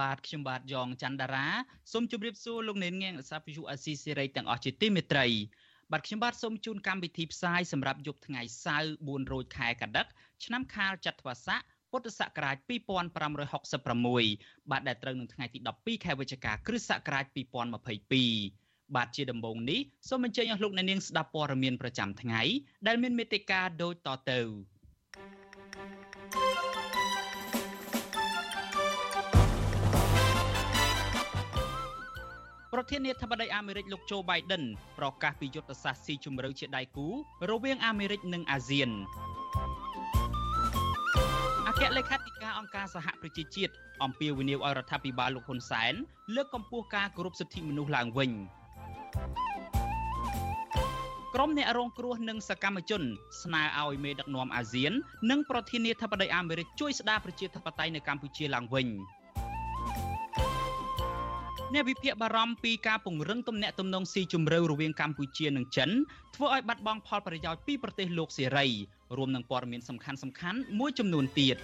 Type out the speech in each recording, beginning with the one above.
បាទខ្ញុំបាទយ៉ងច័ន្ទដារាសូមជម្រាបសួរលោកអ្នកនាងអសាភិយុអាស៊ីសេរីទាំងអស់ជាទីមេត្រីបាទខ្ញុំបាទសូមជូនកម្មវិធីផ្សាយសម្រាប់យប់ថ្ងៃសៅរ៍4រោចខែកដិកឆ្នាំខាលចត្វាស័កពុទ្ធសករាជ2566បាទដែលត្រូវនឹងថ្ងៃទី12ខែវិច្ឆិកាគ្រិស្តសករាជ2022បាទជាដំបូងនេះសូមអញ្ជើញអស់លោកអ្នកនាងស្ដាប់ព័ត៌មានប្រចាំថ្ងៃដែលមានមេត្តាដូចតទៅ ប្រធានាធិបតីអាមេរិកលោកโจ Biden ប្រកាសពីយុទ្ធសាស្ត្រស៊ីជម្រៅជាដៃគូរវាងអាមេរិកនិងអាស៊ានអគ្គលេខាធិការអង្គការសហប្រជាជាតិអំពាវនាវឲ្យរដ្ឋាភិបាលលោកហ៊ុនសែនលើកកម្ពស់ការគោរពសិទ្ធិមនុស្សឡើងវិញក្រុមអ្នករងគ្រោះនិងសកម្មជន ស្នើឲ្យមេដឹកនាំអាស៊ាន និងប្រធានាធិបតីអាមេរិកជួយស្ដារប្រជាធិបតេយ្យនៅកម្ពុជាឡើងវិញ។ អ្នកវិភាគបារម្ភពីការពង្រឹងទំនាក់ទំនងស៊ីជម្រៅរវាងកម្ពុជានិងចិនធ្វើឲ្យបាត់បង់ផលប្រយោជន៍ពីប្រទេសលោកសេរីរួមនឹងព័ត៌មានសំខាន់សំខាន់មួយចំនួនទៀត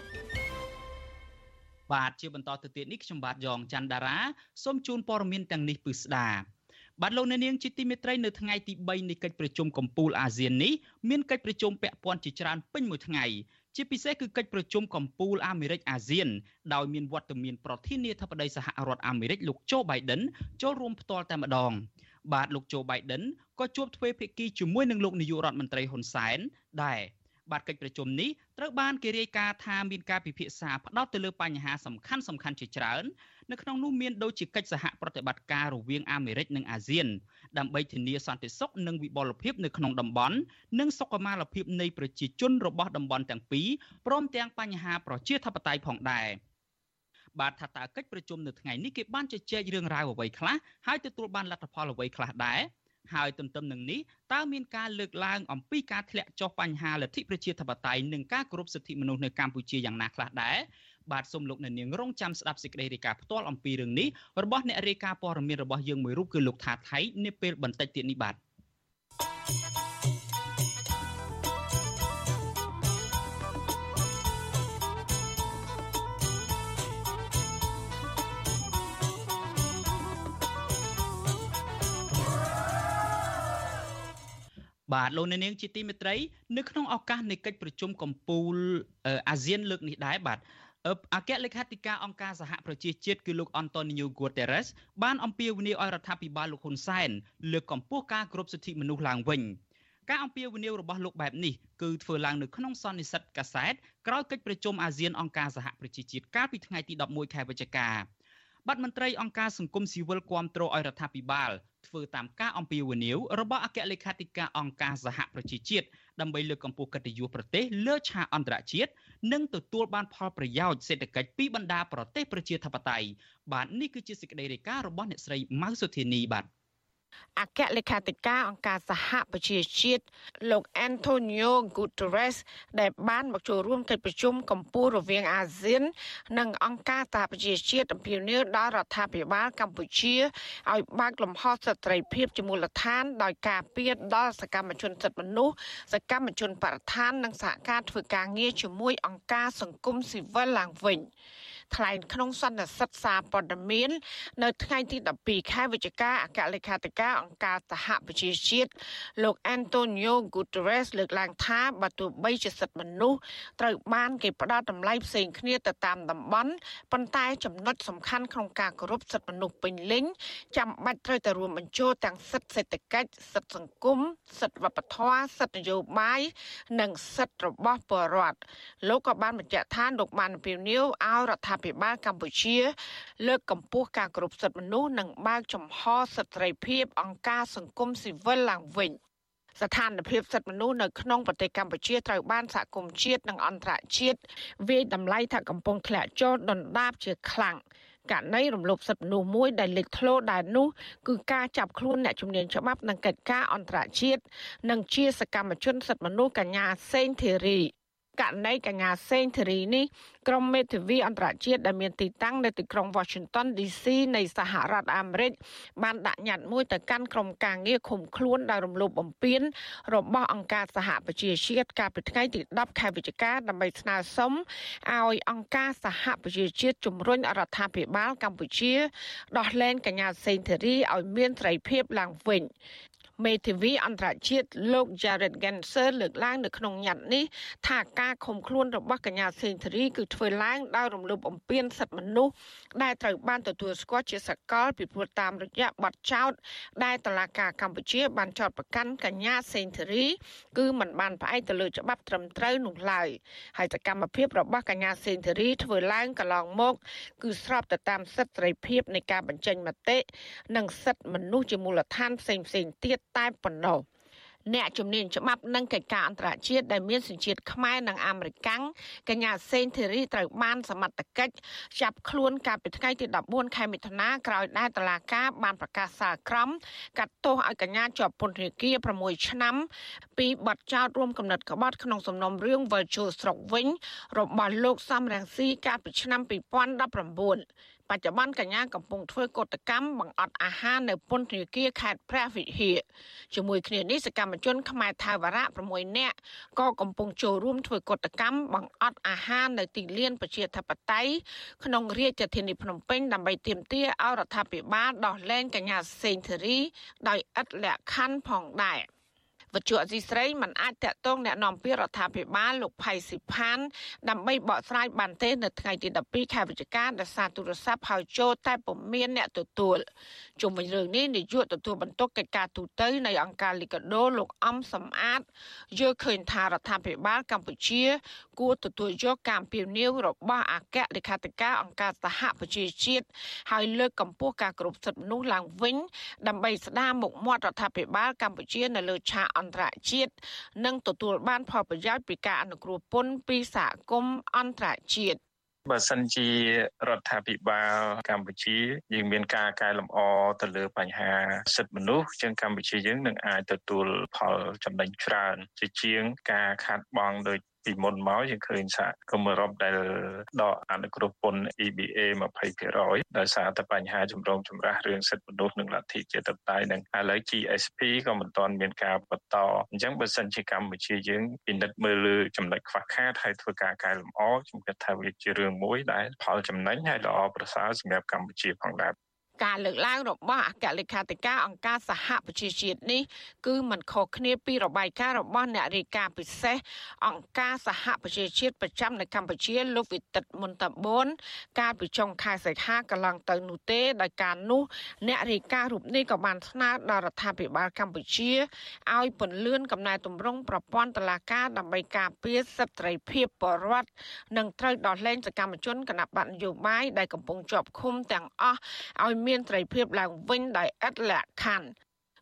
បាទជាបន្តទៅទៀតនេះខ្ញុំបាទយ៉ងច័ន្ទដារាសូមជូនព័ត៌មានទាំងនេះពិស្ដាបាទលោកអ្នកនាងជាទីមេត្រីនៅថ្ងៃទី3នៃកិច្ចប្រជុំកំពូលអាស៊ាននេះមានកិច្ចប្រជុំពាក់ព័ន្ធជាច្រើនពេញមួយថ្ងៃ ជាពិសេសគឺកិច្ចប្រជុំកំពូលអាមេរិកអាស៊ានដោយមានវត្តមានប្រធានាធិបតីសហរដ្ឋអាមេរិកលោកโจ Biden ចូលរួមផ្ទាល់តែម្ដង បាទលោកโจ Biden ក៏ជួបទ្វេភាគីជាមួយនឹងលោកនាយករដ្ឋមន្ត្រីហ៊ុនសែនដែរ បាទកិច្ចប្រជុំនេះត្រូវបានគេរាយការណ៍ថាមានការពិភាក្សាផ្ដោតទៅលើបញ្ហាសំខាន់សំខាន់ជាច្រើននៅក្នុងនោះមានដូចជាកិច្ចសហប្រតិបត្តិការរវាងអាមេរិកនិងអាស៊ានដើម្បីធានាសន្តិសុខនិងវិបលភាពនៅក្នុងតំបន់និងសុខុមាលភាពនៃប្រជាជនរបស់តំបន់ទាំងពីរព្រមទាំងបញ្ហាប្រជាធិបតេយ្យផងដែរបាទថាតើកិច្ចប្រជុំនៅថ្ងៃនេះគេបានជជែករឿងរ៉ាវអ្វីខ្លះហើយទទួលបានលទ្ធផលអ្វីខ្លះដែរ ហើយទន្ទឹមនឹងនេះតើមានការលើកឡើងអំពីការធ្លាក់ចុះបញ្ហាលទ្ធិប្រជាធិបតេយ្យនិងការគោរពសិទ្ធិមនុស្សនៅកម្ពុជាយ៉ាងណាខ្លះដែរបាទសូមលោកអ្នកនាងរងចាំស្ដាប់សេចក្តីរាយការណ៍ផ្ទាល់អំពីរឿងនេះរបស់អ្នករាយការណ៍ព័ត៌មានរបស់យើងមួយរូបគឺលោកថាថៃនាពេលបន្តិចទៀតនេះបាទ បាទលោកអ្នកនាងជាទីមេត្រី នៅក្នុងឱកាសនៃកិច្ចប្រជុំកំពូលអាស៊ានលើកនេះដែរបាទអគ្គលេខាធិការអង្គការសហប្រជាជាតិគឺលោកអន្តូនីញ៉ូហ្គូតេរ៉េសបានអំពាវនាវឲ្យរដ្ឋាភិបាលលោកហ៊ុនសែនលើកកម្ពស់ការគោរពសិទ្ធិមនុស្សឡើងវិញការអំពាវនាវរបស់លោកបែបនេះគឺធ្វើឡើងនៅក្នុងសន្និសីទកាសែតក្រោយកិច្ចប្រជុំអាស៊ានអង្គការសហប្រជាជាតិកាលពីថ្ងៃទី11ខែវិច្ឆិកាបាត់មន្ត្រីអង្គការសង្គមស៊ីវិលគាំទ្រឲ្យរដ្ឋាភិបាល ធ្វើតាមការអំពាវនាវរបស់អគ្គលេខាធិការអង្គការសហប្រជាជាតិដើម្បីលើកកម្ពស់កិត្តិយសប្រទេសលើឆាកអន្តរជាតិនិងទទួលបានផលប្រយោជន៍សេដ្ឋកិច្ចពីបណ្ដាប្រទេសប្រជាធិបតេយ្យបាទនេះគឺជាសេចក្តីរាយការណ៍របស់អ្នកស្រីម៉ៅសុធានីបាទ អគ្គលេខាធិការអង្គការសហប្រជាជាតិលោក Antonio Guterres ដែលបានមកចូលរួមកិច្ចប្រជុំកម្ពុជារវាងអាស៊ាន និងអង្គការសហប្រជាជាតិអំពាវនាវដល់រដ្ឋាភិបាលកម្ពុជាឲ្យបើកលំហសិទ្ធិភាពជាមូលដ្ឋាន ដោយការពៀតដល់សកម្មជនសិទ្ធិមនុស្សសកម្មជនបរិស្ថាននិងសហការធ្វើការងារជាមួយអង្គការសង្គមស៊ីវិលឡើងវិញ។ ថ្លែងក្នុងសន្និសីទសារព័ត៌មាន នៅថ្ងៃទី12ខែវិច្ឆិកាអគ្គលេខាធិការអង្គការសហប្រជាជាតិលោក Antonio Guterres លើកឡើងថាបើទោះបីជាសិទ្ធិមនុស្សត្រូវបានគេផ្ដល់តម្លៃផ្សេងគ្នាទៅតាមតំបន់ប៉ុន្តែចំណុចសំខាន់ក្នុងការគោរពសិទ្ធិមនុស្សពេញលេញចាំបាច់ត្រូវតែរួមបញ្ចូលទាំងសិទ្ធិសេដ្ឋកិច្ចសិទ្ធិសង្គមសិទ្ធិវប្បធម៌សិទ្ធិនយោបាយនិងសិទ្ធិរបស់ពលរដ្ឋលោកក៏បានបញ្ជាក់ថាលោកបានពៀវនាវឲ្យរដ្ឋាភិបាលកម្ពុជា លើកកម្ពស់ការគោរពសិទ្ធិមនុស្សនិងបើកចំហសិទ្ធិសេរីភាពអង្គការសង្គមស៊ីវិលឡើងវិញស្ថានភាពសិទ្ធិមនុស្សនៅក្នុងប្រទេសកម្ពុជាត្រូវបានសហគមន៍ជាតិនិងអន្តរជាតិវាយតម្លៃថាកំពុងធ្លាក់ចុះដុនដាបជាខ្លាំងករណីរំលោភសិទ្ធិមនុស្សមួយដែលលេចធ្លោដែលនោះគឺការចាប់ខ្លួនអ្នកជំនាញច្បាប់និងកិច្ចការអន្តរជាតិនិងជាសកម្មជនសិទ្ធិមនុស្សកញ្ញាសេងធីរី ករណីកញ្ញាសេងធីរីនេះក្រុមមេធាវីអន្តរជាតិដែលមានទីតាំងនៅទីក្រុង Washington DC នៃសហរដ្ឋអាមេរិកបានដាក់ញត្តិមួយទៅកាន់ក្រុមការងារឃុំខ្លួនដោយរំលោភបំពានរបស់អង្គការសហប្រជាជាតិកាលពីថ្ងៃទី10ខែវិច្ឆិកាដើម្បីស្នើសុំឲ្យអង្គការសហប្រជាជាតិជំរុញរដ្ឋាភិបាលកម្ពុជាដោះលែងកញ្ញាសេងធីរីឲ្យមានសេរីភាពឡើងវិញ មេធាវីអន្តរជាតិលោក Jared Genser លើកឡើងនៅក្នុងញត្តិនេះថាការឃុំខ្លួនរបស់កញ្ញាសេងធារីគឺធ្វើឡើងដោយរំលោភបំពានសិទ្ធិមនុស្សដែលត្រូវបានទទួលស្គាល់ជាសកលពីព្រោះតាមរយៈបទចោទដែលតុលាការកម្ពុជាបានចោទប្រកាន់កញ្ញាសេងធារីគឺมันបានផ្អែកទៅលើច្បាប់ត្រឹមត្រូវនោះឡើយហើយសកម្មភាពរបស់កញ្ញាសេងធារីធ្វើឡើងកន្លងមក គឺស្របទៅតាមសិទ្ធិសេរីភាពនៃការបញ្ចេញមតិនិងសិទ្ធិមនុស្សជាមូលដ្ឋានផ្សេងៗទៀតតែប៉ុណ្ណោះអ្នកជំនាញច្បាប់និងកិច្ចការអន្តរជាតិដែលមានសញ្ជាតិខ្មែរនិងអាមេរិកាំងកញ្ញាសេនធីរីត្រូវបានសមត្ថកិច្ចចាប់ខ្លួនកាលពីថ្ងៃទី14ខែមិថុនាក្រោយដែលតុលាការបានប្រកាសសាលក្រមកាត់ទោសឲ្យកញ្ញាជាប់ពន្ធនាគារ6ឆ្នាំ ពីបទចោទរួមគំនិតក្បត់ក្នុងសំណុំរឿងវិលជុលស្រុកវិញរបស់លោកសំរងស៊ីកាលពីឆ្នាំ2019 បច្ចុប្បន្នកញ្ញាកំពុងធ្វើកតកម្មបង្អត់អាហារនៅពន្ធនាគារខេត្តព្រះវិហារជាមួយគ្នានេះសកម្មជនខ្មែរថាវរៈ6នាក់ក៏កំពុងចូលរួមធ្វើកតកម្មបង្អត់អាហារនៅទីលានប្រជាធិបតេយ្យក្នុងរាជធានីភ្នំពេញដើម្បីទាមទារឲ្យរដ្ឋាភិបាលដោះលែងកញ្ញាសេងធារី ដោយឥតលក្ខខណ្ឌផងដែរ។ វត្ថុអសីស្រីមិនអាចតាក់ទងแนะនាំពាក្យរដ្ឋាភិបាលលោកផៃស៊ីផានដើម្បីបកស្រាយបានទេនៅថ្ងៃទី12ខែវិច្ឆិកាដោយសារទូរស័ព្ទហៅចូលតែពុំមានអ្នកទទួលជុំវិញរឿងនេះនាយកទទួលបន្ទុកកិច្ចការទូតនៃអង្គការលីកាដូលោកអំសំអាតយល់ឃើញថារដ្ឋាភិបាលកម្ពុជា គួរទទួលយកការអំពាវនាវរបស់អគ្គលេខាធិការអង្គការសហប្រជាជាតិហើយលើកកម្ពស់ការគោរពសិទ្ធិមនុស្សឡើងវិញ ដើម្បីស្ដារមុខមាត់រដ្ឋាភិបាលកម្ពុជានៅលើឆាកអន្តរជាតិនិងទទួលបានផលប្រយោជន៍ពីការអនុគ្រោះពន្ធពីសហគមន៍អន្តរជាតិបើសិនជារដ្ឋាភិបាលកម្ពុជាយើងមានការកែលម្អទៅលើបញ្ហាសិទ្ធិមនុស្សជាងកម្ពុជាយើងនឹងអាចទទួលផលចំណេញច្រើនជាជាងការខាត់បងដោយ ពីមុនមកយើងឃើញសហគមន៍អឺរ៉ុបដែលដកអនុគ្រោះពន្ធ EBA 20%ដោយសារតែបញ្ហាចម្រូងចម្រាសរឿងសិទ្ធិមនុស្សនិងលទ្ធិជាតិតបតៃនិងឥឡូវ GSP ក៏មិនទាន់មានការបន្តអញ្ចឹងបើសិនជាកម្ពុជាយើងពិនិត្យមើលលើចំណុចខ្វះខាតហើយធ្វើការកែលម្អខ្ញុំគិតថាវាជារឿងមួយដែលផលចំណេញហើយល្អប្រសើរសម្រាប់កម្ពុជាផងដែរ ការលើកឡើងរបស់អគ្គលេខាធិការអង្គការសហប្រជាជាតិនេះគឺមិនខុសគ្នាពីរបាយការណ៍របស់អ្នករាយការណ៍ពិសេសអង្គការសហប្រជាជាតិប្រចាំនៅកម្ពុជាលោកវិទិតមុនតបូនកាលពីចុងខែសីហាកន្លងទៅនោះទេដោយការនោះអ្នករាយការណ៍រូបនេះក៏បានស្នើដល់រដ្ឋាភិបាលកម្ពុជាឲ្យពន្លឿនកំណែទម្រង់ប្រព័ន្ធតុលាការដើម្បីការពារសិទ្ធិសេរីភាពបរិវត្តនិងត្រូវដោះលែងសកម្មជនគណៈបកនយោបាយដែលកំពុងជាប់ឃុំទាំងអស់ឲ្យមានមានត្រីភាពឡើងវិញដោយឥតលក្ខខណ្ឌ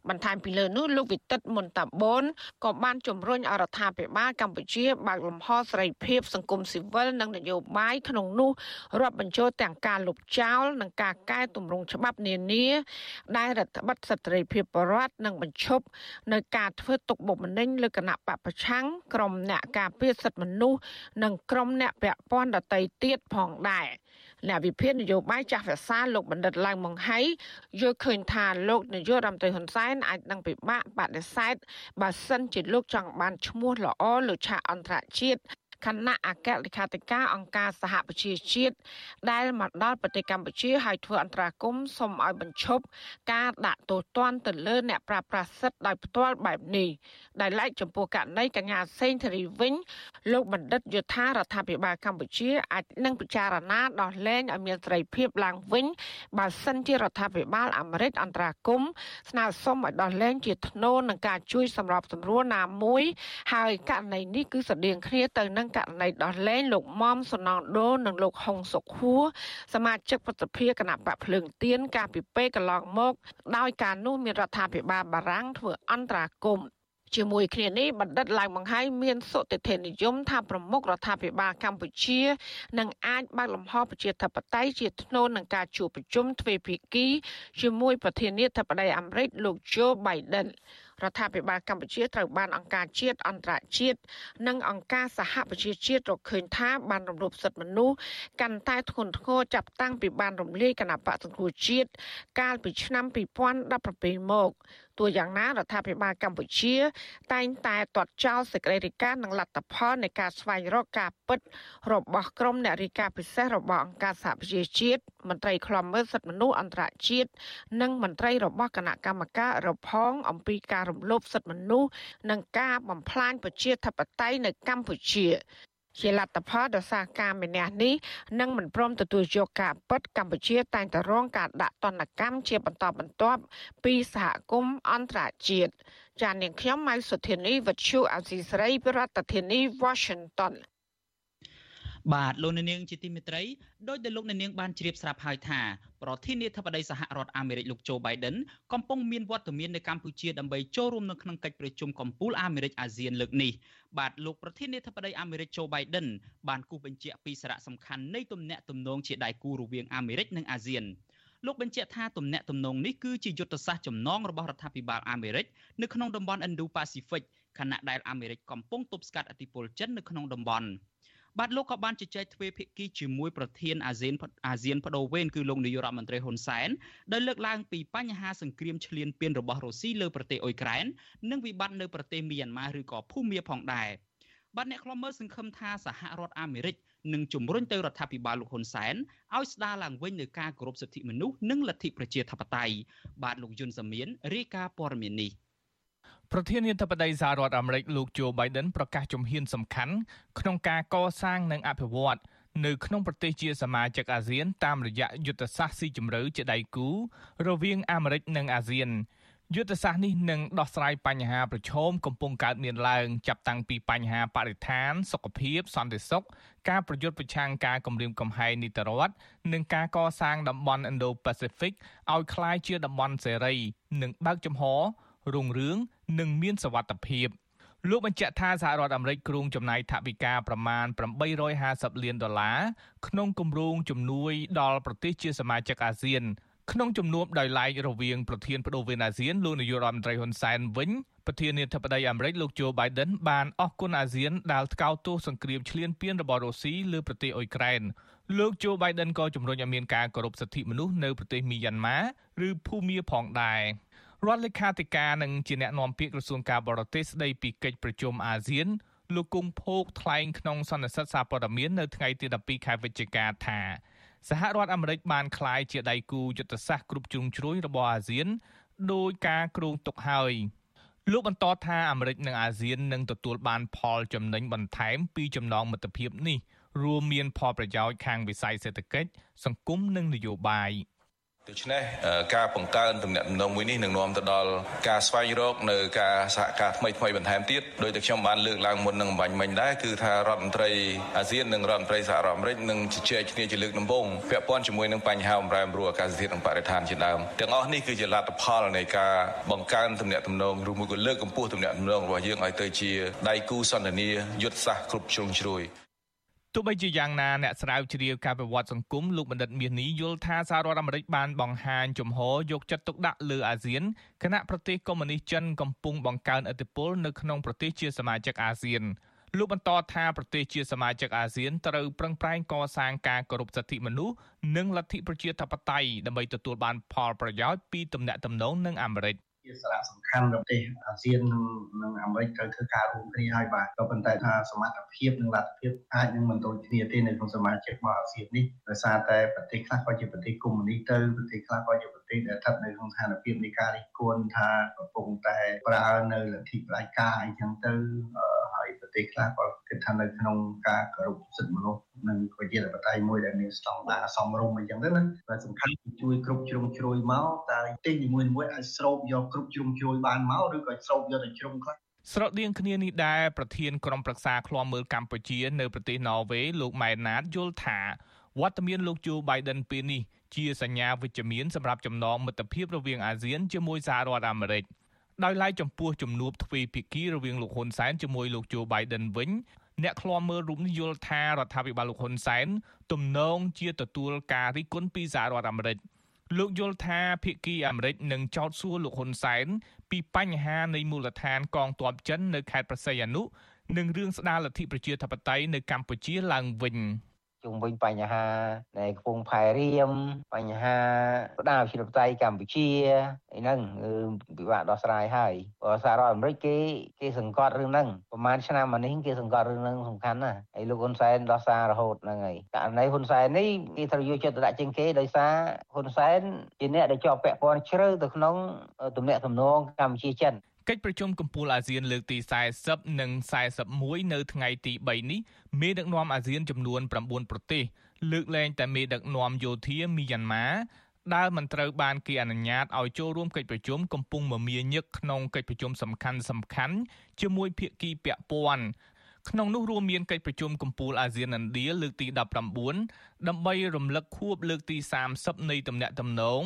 បន្ថែមពីលើនោះលោកវិទិតមុនតាបូនក៏បានជំរុញអរដ្ឋាភិបាលកម្ពុជាបើកលំហសេរីភាពសង្គមស៊ីវិលនិងនយោបាយក្នុងនោះរាប់បញ្ចូលទាំងការលុបចោលនិងការកែតម្រង់ច្បាប់នានាដែលរដ្ឋបတ်សិទ្ធិភាពបរដ្ឋនិងបញ្ឈប់នៅការធ្វើទុកបុកម្នេញលើគណៈបពប្រឆាំងក្រុមអ្នកការពារសិទ្ធិមនុស្សនិងក្រុមអ្នកពាក់ព័ន្ធដទៃទៀតផងដែរ។ អ្នកវិភាគនយោបាយចាស់ភាសាលោកបណ្ឌិតឡើងម៉ុងហៃយល់ឃើញថាលោកនាយករដ្ឋមន្ត្រីហ៊ុនសែនអាចនឹងពិបាកបដិសេធបើសិនជាលោកចង់បានឈ្មោះល្អលើឆាកអន្តរជាតិ គណៈអគ្គលេខាធិការអង្គការសហប្រជាជាតិដែលមកដល់ប្រទេសកម្ពុជាហើយធ្វើអន្តរាគមន៍សូមឲ្យបញ្ឈប់ការដាក់ទោសទណ្ឌទៅលើអ្នកប្រាស្រ័យសិទ្ធិដោយផ្ទាល់បែបនេះដែលឡែកចំពោះករណីកញ្ញាសេងធារីវិញលោកបណ្ឌិតយុធារដ្ឋាភិបាលកម្ពុជាអាចនឹងពិចារណាដោះលែងឲ្យមានសេរីភាពឡើងវិញបើសិនជារដ្ឋាភិបាលអាមេរិកអន្តរាគមស្នើសុំឲ្យដោះលែងជាថ្នូរនឹងការជួយសម្របសម្រួលណាមួយ ហើយករណីនេះគឺស្តៀងគ្នាទៅនឹងករណីដោះលែងលោកមុំសនងដូនិងលោកហុងសុខហួរសមាជិកប្រតិភិគណៈបកភ្លើងទៀនកាលពីពេលកន្លងមក ដោយការនោះមានរដ្ឋាភិបាលបារាំងធ្វើអន្តរាគមន៍ជាមួយគ្នានេះបណ្ឌិតឡើងបង្ហាញមានសុតិធិនិយមថាប្រមុខរដ្ឋាភិបាលកម្ពុជានឹងអាចបើកលំហប្រជាធិបតេយ្យជាធ្នូនឹងការជួបប្រជុំទ្វេភាគីជាមួយប្រធានាធិបតីអាមេរិកលោក Joe Biden រដ្ឋាភិបាលកម្ពុជាត្រូវបានអង្គការជាតិអន្តរជាតិនិងអង្គការសហប្រជាជាតិរកឃើញថាបានរំលោភសិទ្ធិមនុស្សកាន់តែធ្ងន់ធ្ងរចាប់តាំងពីបានរំលាយគណៈបកសង្គ្រោះជាតិកាលពីឆ្នាំ2017មកទោះយ៉ាងណារដ្ឋាភិបាលកម្ពុជា តែងតែទាត់ចោលសេចក្តីរាយការណ៍និងលទ្ធផលនៃការស្វែងរកការពិត របស់ក្រុមអ្នករាយការណ៍ពិសេសរបស់អង្គការសហប្រជាជាតិមន្ត្រីខ្លំមើលសិទ្ធិមនុស្សអន្តរជាតិនិងមន្ត្រីរបស់គណៈកម្មការរផងអំពីការរំលោភសិទ្ធិមនុស្សនិងការបំផ្លាញប្រជាធិបតេយ្យនៅកម្ពុជាជាលទ្ធផលដោយសារការម្នាក់នេះនឹងមិនព្រមទទួលយកការពិតកម្ពុជាតែងតែរងការដាក់ទណ្ឌកម្មជាបន្តបន្ទាប់ពីសហគមន៍អន្តរជាតិចាននាងខ្ញុំម៉ៅសុធានីវិទ្យុអាស៊ីសេរីប្រធានាធិបតី Washington បាទលោកនាងជាទីមេត្រីដោយដែលលោកនាងបានជ្រាបស្រាប់ហើយថាប្រធានាធិបតីសហរដ្ឋអាមេរិកលោកโจ Biden កំពុងមានវត្តមាននៅកម្ពុជាដើម្បីចូលរួមនៅក្នុងកិច្ចប្រជុំកំពូលអាមេរិកអាស៊ានលើកនេះបាទលោកប្រធានាធិបតីអាមេរិកโจ Biden បានគូសបញ្ជាក់ពីសារៈសំខាន់នៃទំនាក់ទំនងជាដៃគូរវាងអាមេរិកនិងអាស៊ានលោកបញ្ជាក់ថាទំនាក់ទំនងនេះគឺជាយុទ្ធសាស្ត្រចំណងរបស់រដ្ឋាភិបាលអាមេរិកនៅក្នុងតំបន់ Indo-Pacific ខណៈដែលអាមេរិកកំពុងទប់ស្កាត់ឥទ្ធិពលចិននៅក្នុងតំបន់ បាទលោកក៏បានជជែកទ្វេភាគីជាមួយប្រធានអាស៊ានអាស៊ានបដូវវេនគឺលោកនាយករដ្ឋមន្ត្រីហ៊ុនសែនដែលលើកឡើងពីបញ្ហាសង្គ្រាមឈ្លានពានរបស់រុស្ស៊ីលើប្រទេសអ៊ុយក្រែននិងវិបត្តិនៅប្រទេសមីយ៉ាន់ម៉ាឬក៏ភូមាផងដែរបាទអ្នកខ្លំមើលសង្ឃឹមថាសហរដ្ឋអាមេរិកនឹងជំរុញទៅរដ្ឋាភិបាលលោកហ៊ុនសែនឲ្យស្ដារឡើងវិញនូវការគោរពសិទ្ធិមនុស្សនិងលទ្ធិប្រជាធិបតេយ្យបាទលោកយុនសាមៀនរាយការណ៍ព័ត៌មាននេះ ប្រធានាធិបតីសហរដ្ឋអាមេរិកលោក Joe Biden ប្រកាសជំហានសំខាន់ក្នុងការកសាងនិងអភិវឌ្ឍនៅក្នុងប្រទេសជាសមាជិកអាស៊ាន តាមរយៈយុទ្ធសាស្ត្រស៊ីជម្រៅជាដៃគូ រវាងអាមេរិកនិងអាស៊ានយុទ្ធសាស្ត្រនេះនឹងដោះស្រាយបញ្ហាប្រឈមកំពុងកើតមានឡើងចាប់តាំងពីបញ្ហាបរិស្ថាន សុខភាព សន្តិសុខការប្រយុទ្ធប្រឆាំងការគំរាមកំហែងនីតិរដ្ឋនិងការកសាងតំបន់ Indo-Pacific ឲ្យក្លាយជាតំបន់សេរី និងបើកចំហ រុងរឿងនិងមានសវត្ថិភាពលោកបញ្ជាក់ថាសហរដ្ឋអាមេរិកគ្រោងចំណាយថវិកាប្រមាណ850លានដុល្លារក្នុងគម្រោងជំនួយដល់ប្រទេសជាសមាជិកអាស៊ានក្នុងជំនួបដោយឡែករវាងប្រធានបដូវវេនអាស៊ានលោកនាយករដ្ឋមន្ត្រីហ៊ុនសែនវិញប្រធានាធិបតីអាមេរិកលោកโจ Biden បានអះគុណអាស៊ានដែលថ្កោលទោសសង្គ្រាមឈ្លានពានរបស់រុស្ស៊ីលើប្រទេសអ៊ុយក្រែនលោក Joe Biden ក៏ជំរុញឲ្យមានការគោរពសិទ្ធិមនុស្សនៅប្រទេសមីយ៉ាន់ម៉ាឬភូមាផងដែរ។ រដ្ឋលេខាធិការនិងជាអ្នកណែនាំពាក្យក្រសួងការបរទេសស្ដីពីកិច្ចប្រជុំអាស៊ានលោកគង់ភោគថ្លែងក្នុងសន្និសីទសារព័ត៌មាននៅថ្ងៃទី12ខែវិច្ឆិកាថាសហរដ្ឋអាមេរិកបានក្លាយជាដៃគូយុទ្ធសាស្ត្រគ្រប់ជ្រុងជ្រោយរបស់អាស៊ានដោយការគ្រោងទុកហើយលោកបន្តថាអាមេរិកនិងអាស៊ាននឹងទទួលបានផលចំណេញបន្ថែមពីចំណងមិត្តភាពនេះរួមមានផលប្រយោជន៍ខាងវិស័យសេដ្ឋកិច្ចសង្គមនិងនយោបាយ។ ដូច្នេះការបង្កើនទំនាក់ទំនងមួយនេះនឹងនាំទៅដល់ការស្វែងរកនៅការសហការថ្មីថ្មីបន្ថែមទៀតដោយតែខ្ញុំបានលើកឡើងមុននឹងបាញ់មិញដែរគឺថារដ្ឋមន្ត្រីអាស៊ាននិងរដ្ឋមន្ត្រីសហរដ្ឋអាមេរិកនឹងជជែកគ្នាជាលើកដំបូងពាក់ព័ន្ធជាមួយនឹងបញ្ហាបំរែបំរួលអាកាសធាតុនិងបរិស្ថានជាដើមទាំងអស់នេះគឺជាលទ្ធផលនៃការបង្កើនទំនាក់ទំនងឬមួយក៏លើកកម្ពស់ទំនាក់ទំនងរបស់យើងឲ្យទៅជាដៃគូសន្ទនាយុទ្ធសាស្ត្រគ្រប់ជ្រុងជ្រោយ ទោះបីជាយ៉ាងណាអ្នកស្រាវជ្រាវការប្រវត្តិសង្គមលោកបណ្ឌិតមាសនេះយល់ថាសហរដ្ឋអាមេរិកបានបង្ហាញជំហរយកចិត្តទុកដាក់លើអាស៊ានគណៈប្រទេសកុម្មុយនីសចិនកំពុងបង្កើនឥទ្ធិពលនៅក្នុងប្រទេសជាសមាជិកអាស៊ានលោកបន្តថាប្រទេសជាសមាជិកអាស៊ានត្រូវប្រឹងប្រែងកសាងការគោរពសិទ្ធិមនុស្សនិងលទ្ធិប្រជាធិបតេយ្យដើម្បីទទួលបានផលប្រយោជន៍ពីទំនាក់ទំនងនឹងអាមេរិក។ ជាសារៈសំខាន់ប្រទេសអាស៊ាននិងអាមេរិកត្រូវធ្វើការរួមគ្នាហើយបាទក៏ប៉ុន្តែថាសមត្ថភាពនិងលទ្ធភាពអាចនឹងមិនដូចគ្នាទេនៅក្នុងសមាជិករបស់អាស៊ាននេះដោយសារតែប្រទេសខ្លះក៏ជាប្រទេសកុម្មុយនីសទៅប្រទេសខ្លះក៏ជាប្រទេសដែលស្ថិតនៅក្នុងស្ថានភាពនៃការរិះគន់ថាកំពុងតែប្រើនៅលទ្ធិផ្ដាច់ការអីចឹងទៅហើ យប្រទេសខ្លះក៏គិតថានៅក្នុងការគោរពសិទ្ធិមនុស្សនិងប្រជាធិបតេយ្យមួយដែលមានស្តង់ដារសមរម្យអីចឹងទៅណាតែសំខាន់ជួយគ្រប់ជ្រុងជ្រោយមកតែទីនីមួយៗអាចស្រូបយកគ្រប់ជ្រុងជ្រោយបានមកឬក៏ស្រូបយកតែជ្រុងខ្លះស្រដៀងគ្នានេះដែរប្រធានក្រុមប្រឹក្សាឃ្លាំមើលកម្ពុជានៅប្រទេសណ័រវេលោកម៉ែនណាតយល់ថាវត្តមានលោកជូបៃដិនពេលនេះជាសញ្ញាវិជ្ជមានសម្រាប់ចំណងមិត្តភាពរវាងអាស៊ានជាមួយសហរដ្ឋអាមេរិក ដោយឡែកចំពោះជំនួបទ្វេភាគីរវាងលោកហ៊ុនសែនជាមួយលោកโจ Biden វិញអ្នកឃ្លាំមើលរូបនេះយល់ថារដ្ឋាភិបាលលោកហ៊ុនសែនទំនងជាទទួលការរិះគន់ពីសហរដ្ឋអាមេរិកលោកយល់ថាភាគីអាមេរិកនឹងចោទសួរលោកហ៊ុនសែនពីបញ្ហានៃមូលដ្ឋានកងទ័ពចិននៅខេត្តប្រស័យអនុនិងរឿងស្ដារលទ្ធិប្រជាធិបតេយ្យនៅកម្ពុជាឡើងវិញ។ ជុំវិញបញ្ហានៃកំពង់ផែរៀមបញ្ហាផ្ដាល់វិទ្យាបតៃកម្ពុជាអីហ្នឹងគឺពិបាកដោះស្រាយហើយព្រោះសហរដ្ឋអាមេរិកគេគេសង្កត់រឿងហ្នឹងប្រហែលឆ្នាំមកនេះគេសង្កត់រឿងហ្នឹងសំខាន់ណាស់ហើយលោកហ៊ុនសែនដោះសាររហូតហ្នឹងហើយករណីហ៊ុនសែននេះគេត្រូវយកចិត្តទុកដាក់ជាងគេដោយសារហ៊ុនសែនជាអ្នកដែលជាប់ពាក់ព័ន្ធជ្រៅទៅក្នុងទំនាក់ទំនងកម្ពុជាចិន កិច្ចប្រជុំកំពូលអាស៊ានលើកទី40និង41នៅថ្ងៃទី3នេះមេដឹកនាំអាស៊ានចំនួន9ប្រទេសលើកលែងតែមេដឹកនាំយោធាមីយ៉ាន់ម៉ាដែលមិនត្រូវបានគេអនុញ្ញាតឲ្យចូលរួមកិច្ចប្រជុំកំពុងមមាញឹកក្នុងកិច្ចប្រជុំសំខាន់សំខាន់ជាមួយភាគីពាក់ព័ន្ធក្នុងនោះរួមមានកិច្ចប្រជុំកំពូលអាស៊ានឥណ្ឌាលើកទី19ដើម្បីរំលឹកខួបលើកទី30នៃទំនាក់ទំនង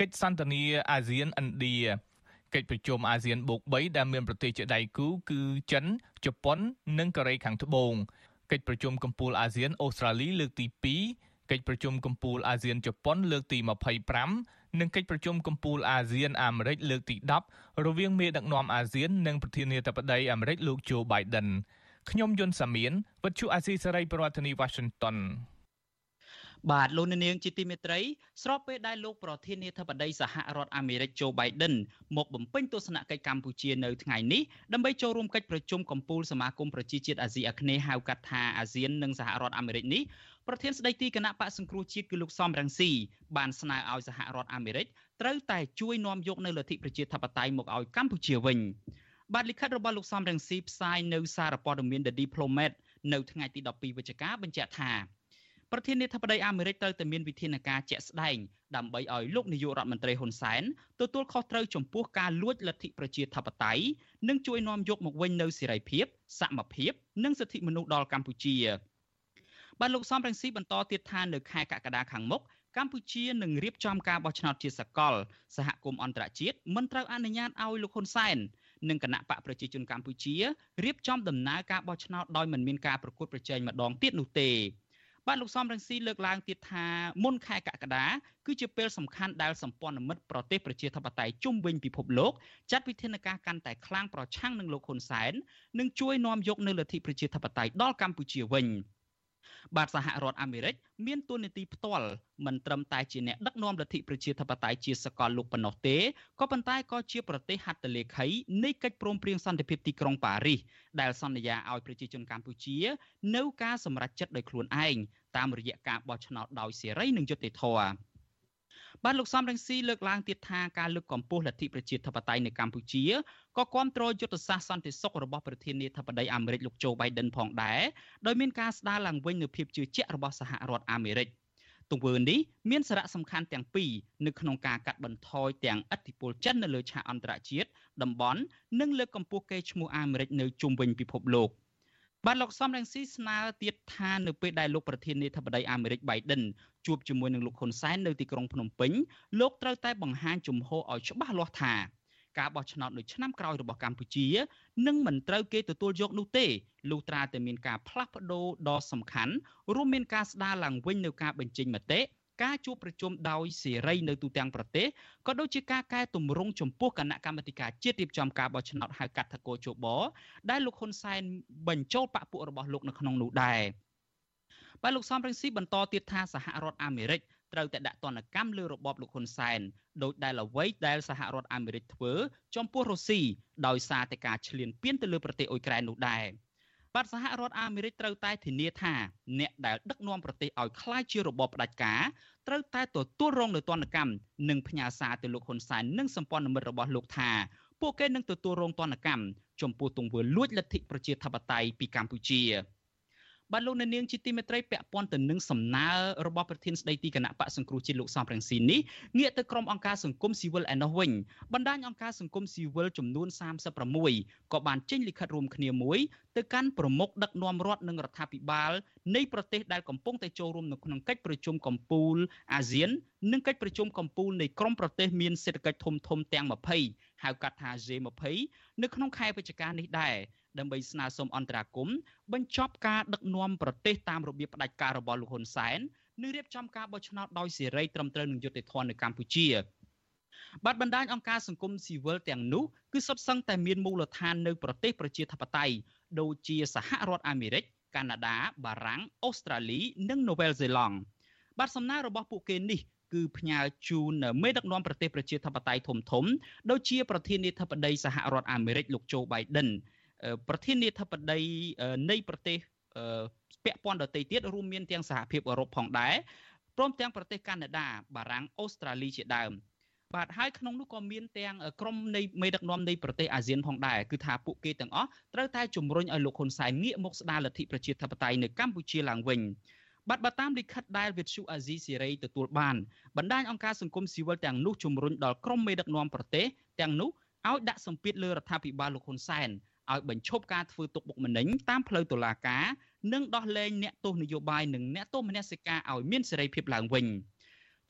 កិច្ចសន្ទនាអាស៊ានឥណ្ឌា កិច្ចប្រជុំអាស៊ានបូក3ដែលមានប្រទេសជាដៃគូគឺចិនជប៉ុន និងកូរ៉េខាងត្បូងកិច្ចប្រជុំកំពូលអាស៊ានអូស្ត្រាលីលើកទី2កិច្ចប្រជុំកំពូលអាស៊ានជប៉ុនលើកទី25និងកិច្ចប្រជុំកំពូលអាស៊ានអាមេរិកលើកទី10រវាងមេដឹកនាំអាស៊ាននិងប្រធានាធិបតីអាមេរិកលោកโจ Biden ខ្ញុំយុនសាមៀនវិទ្យុអាស៊ីសេរីប្រធានាធិបតី Washington បាទលោកនាងជាទីមេត្រី ស្របពេលដែលលោកប្រធានាធិបតីសហរដ្ឋអាមេរិកโจ Biden មកបំពេញទស្សនកិច្ចកម្ពុជានៅថ្ងៃនេះដើម្បីចូលរួមកិច្ចប្រជុំកំពូលសមាគមប្រជាជាតិអាស៊ីអាគ្នេយ៍ហៅកាត់ថាអាស៊ាននិងសហរដ្ឋអាមេរិកនេះប្រធានស្ដីទីគណៈបកសង្គ្រោះជាតិគឺលោកសំរងស៊ីបានស្នើឲ្យសហរដ្ឋអាមេរិកត្រូវតែជួយនាំយកនៅលទ្ធិប្រជាធិបតេយ្យមកឲ្យកម្ពុជាវិញបាទលិខិតរបស់លោកសំរងស៊ីផ្សាយនៅសារព័ត៌មាន The Diplomat នៅថ្ងៃទី12វិច្ឆិកាបញ្ជាក់ថា ប្រធានាធិបតីអាមេរិកត្រូវតែមានវិធានការជាក់ស្ដែងដើម្បីឲ្យលោកនាយករដ្ឋមន្ត្រីហ៊ុនសែនទទួលខុសត្រូវចំពោះការលួចលទ្ធិប្រជាធិបតេយ្យនិងជួយនាំយកមកវិញនូវសេរីភាពសមភាពនិងសិទ្ធិមនុស្សដល់កម្ពុជាបាទលោកសំរងស៊ីបន្តទៀតថានៅខែកក្កដាខាងមុខកម្ពុជានឹងរៀបចំការបោះឆ្នោតជាសកលសហគមន៍អន្តរជាតិមិនត្រូវអនុញ្ញាតឲ្យលោកហ៊ុនសែននិងគណៈបកប្រជាជនកម្ពុជារៀបចំដំណើរការបោះឆ្នោតដោយមិនមានការប្រកួតប្រជែងម្ដងទៀតនោះទេ បាទលោកសំរងស៊ីលើកឡើងទៀតថាមុនខែកក្កដាគឺជាពេលសំខាន់ដែលសម្ព័ន្ធមិត្តប្រទេសប្រជាធិបតេយ្យជុំវិញពិភពលោកចាត់វិធានការកាន់តែខ្លាំងប្រឆាំងនឹងលោកហ៊ុនសែននិងជួយនាំយកនៅលទ្ធិប្រជាធិបតេយ្យដល់កម្ពុជាវិញ បាទសហរដ្ឋអាមេរិកមានទួនាទីផ្ទាល់មិនត្រឹមតែជាអ្នកដឹកនាំលទ្ធិប្រជាធិបតេយ្យជាសកលលោកប៉ុណ្ណោះទេក៏ប៉ុន្តែក៏ជាប្រទេសហត្ថលេខីនៃកិច្ចព្រមព្រៀងសន្តិភាពទីក្រុងប៉ារីសដែលសន្យាឲ្យប្រជាជនកម្ពុជានៅការសម្រេចចិត្តដោយខ្លួនឯងតាមរយៈការបោះឆ្នោតដោយសេរីនិងយុត្តិធម៌ បាទលោកសំរងស៊ីលើកឡើងទៀតថាការលើកកម្ពស់លទ្ធិប្រជាធិបតេយ្យនៅកម្ពុជាក៏គ្រប់គ្រងយុទ្ធសាស្ត្រសន្តិសុខរបស់ប្រធានាធិបតីអាមេរិកលោកโจ Biden ផងដែរដោយមានការស្ដារឡើងវិញនូវភាពជឿជាក់របស់សហរដ្ឋអាមេរិកទង្វើនេះមានសារៈសំខាន់ទាំងពីរនៅក្នុងការកាត់បន្ថយទាំងឥទ្ធិពលចិននៅលើឆាកអន្តរជាតិតំបន់និងលើកកម្ពស់កេរ្តិ៍ឈ្មោះអាមេរិកនៅជុំវិញពិភពលោក។ បាទលោកសំរងស៊ីស្នើទៀតថានៅពេលដែលលោកប្រធានាធិបតីអាមេរិក Biden ជួបជាមួយនឹងលោកហ៊ុនសែននៅទីក្រុងភ្នំពេញលោកត្រូវតែបង្ហាញជំហរឲ្យច្បាស់លាស់ថាការបោះឆ្នោតនៅឆ្នាំក្រោយរបស់កម្ពុជានឹងមិនត្រូវគេទទួលយកនោះទេលុះត្រាតែមានការផ្លាស់ប្ដូរដ៏សំខាន់រួមមានការស្ដារឡើងវិញនៅការបញ្ចេញមតិ ការជួបប្រជុំដោយសេរីនៅទូទាំងប្រទេសក៏ដូចជាការកែតម្រង់ចំពោះគណៈកម្មាធិការជាតិរៀបចំការបោះឆ្នោតហៅកាត់ថាកោជបដែលលោកហ៊ុនសែនបញ្ចូលបកពួករបស់លោកនៅក្នុងនោះដែរបាទលោកសំរងស៊ីបន្តទៀតថាសហរដ្ឋអាមេរិកត្រូវតែដាក់ទណ្ឌកម្មលើរបបលោកហ៊ុនសែនដោយដែលអ្វីដែលសហរដ្ឋអាមេរិកធ្វើ ចំពោះរុស្ស៊ីដោយសារតែការឈ្លានពានទៅលើប្រទេសអ៊ុយក្រែននោះដែរ បាទសហរដ្ឋអាមេរិកត្រូវតែធានាថាអ្នកដែលដឹកនាំប្រទេសឲ្យคล้ายជារបបផ្ដាច់ការត្រូវតែទទួលរងនូវទណ្ឌកម្មនិងផ្ញើសារទៅលោកហ៊ុនសែននិងសម្ព័ន្ធមិត្តរបស់លោកថាពួកគេនឹងទទួលរងទណ្ឌកម្មចំពោះទង្វើលួចលទ្ធិប្រជាធិបតេយ្យពីកម្ពុជា បាទលោកអ្នកនាងជាទីមេត្រីពាក់ព័ន្ធទៅនឹងសំណើរបស់ប្រធានស្ដីទីគណៈបកសង្គ្រោះជាតិលោកសំរងស៊ីនេះងាកទៅក្រុមអង្គការសង្គមស៊ីវិលឯណោះវិញបណ្ដាញអង្គការសង្គមស៊ីវិលចំនួន36ក៏បានចេញលិខិតរួមគ្នាមួយទៅកាន់ប្រមុខដឹកនាំរដ្ឋនិងរដ្ឋាភិបាលនៃប្រទេសដែលកំពុងតែចូលរួមនៅក្នុងកិច្ចប្រជុំកំពូលអាស៊ាន និងកិច្ចប្រជុំកំពូលនៃក្រុមប្រទេសមានសេដ្ឋកិច្ចធំធំទាំង20ហៅកាត់ថា J20 នៅក្នុងខែវិច្ឆិកានេះដែរ ដើម្បីស្នើសុំអន្តរាគមន៍បញ្ចប់ការដឹកនាំប្រទេសតាមរបៀបផ្ដាច់ការរបស់លោកហ៊ុនសែននិងរៀបចំការបោះឆ្នោតដោយសេរីត្រឹមត្រូវនឹងយុត្តិធម៌នៅកម្ពុជាបាទបណ្ដាញអង្គការសង្គមស៊ីវិលទាំងនោះគឺសុទ្ធសឹងតែមានមូលដ្ឋាននៅប្រទេសប្រជាធិបតេយ្យដូចជាសហរដ្ឋអាមេរិកកាណាដាបារាំងអូស្ត្រាលី និងនូវែលសេឡង់បាទសំណើរបស់ពួកគេនេះគឺផ្ញើជូនមេដឹកនាំប្រទេសប្រជាធិបតេយ្យធំធំដូចជាប្រធានាធិបតីសហរដ្ឋអាមេរិកលោកโจ Biden ប្រធានាធិបតីនៃប្រទេសពាក់ព័ន្ធដទៃទៀតរួមមានទាំងសហភាពអឺរ៉ុបផងដែរព្រមទាំងប្រទេសកាណាដាបារាំងអូស្ត្រាលីជាដើមបាទហើយក្នុងនោះក៏មានទាំងក្រុមនៃមេដឹកនាំនៃប្រទេសអាស៊ានផងដែរគឺថាពួកគេទាំងអស់ត្រូវតែជំរុញឲ្យលោកហ៊ុនសែនងាកមកស្ដារលទ្ធិប្រជាធិបតេយ្យនៅកម្ពុជាឡើងវិញបាទបើតាមលិខិតដែលវិទ្យុអាស៊ីសេរីទទួលបានបណ្ដាញអង្គការសង្គមស៊ីវិលទាំងនោះជំរុញដល់ក្រុមមេដឹកនាំប្រទេសទាំងនោះឲ្យដាក់សម្ពាធលើរដ្ឋាភិបាលលោកហ៊ុនសែន ឲ្យបញ្ឈប់ការធ្វើទុកបុកម្នេញតាមផ្លូវតុលាការនិងដោះលែងអ្នកទោសនយោបាយនិងអ្នកទោសមនសិការឲ្យមានសេរីភាពឡើងវិញ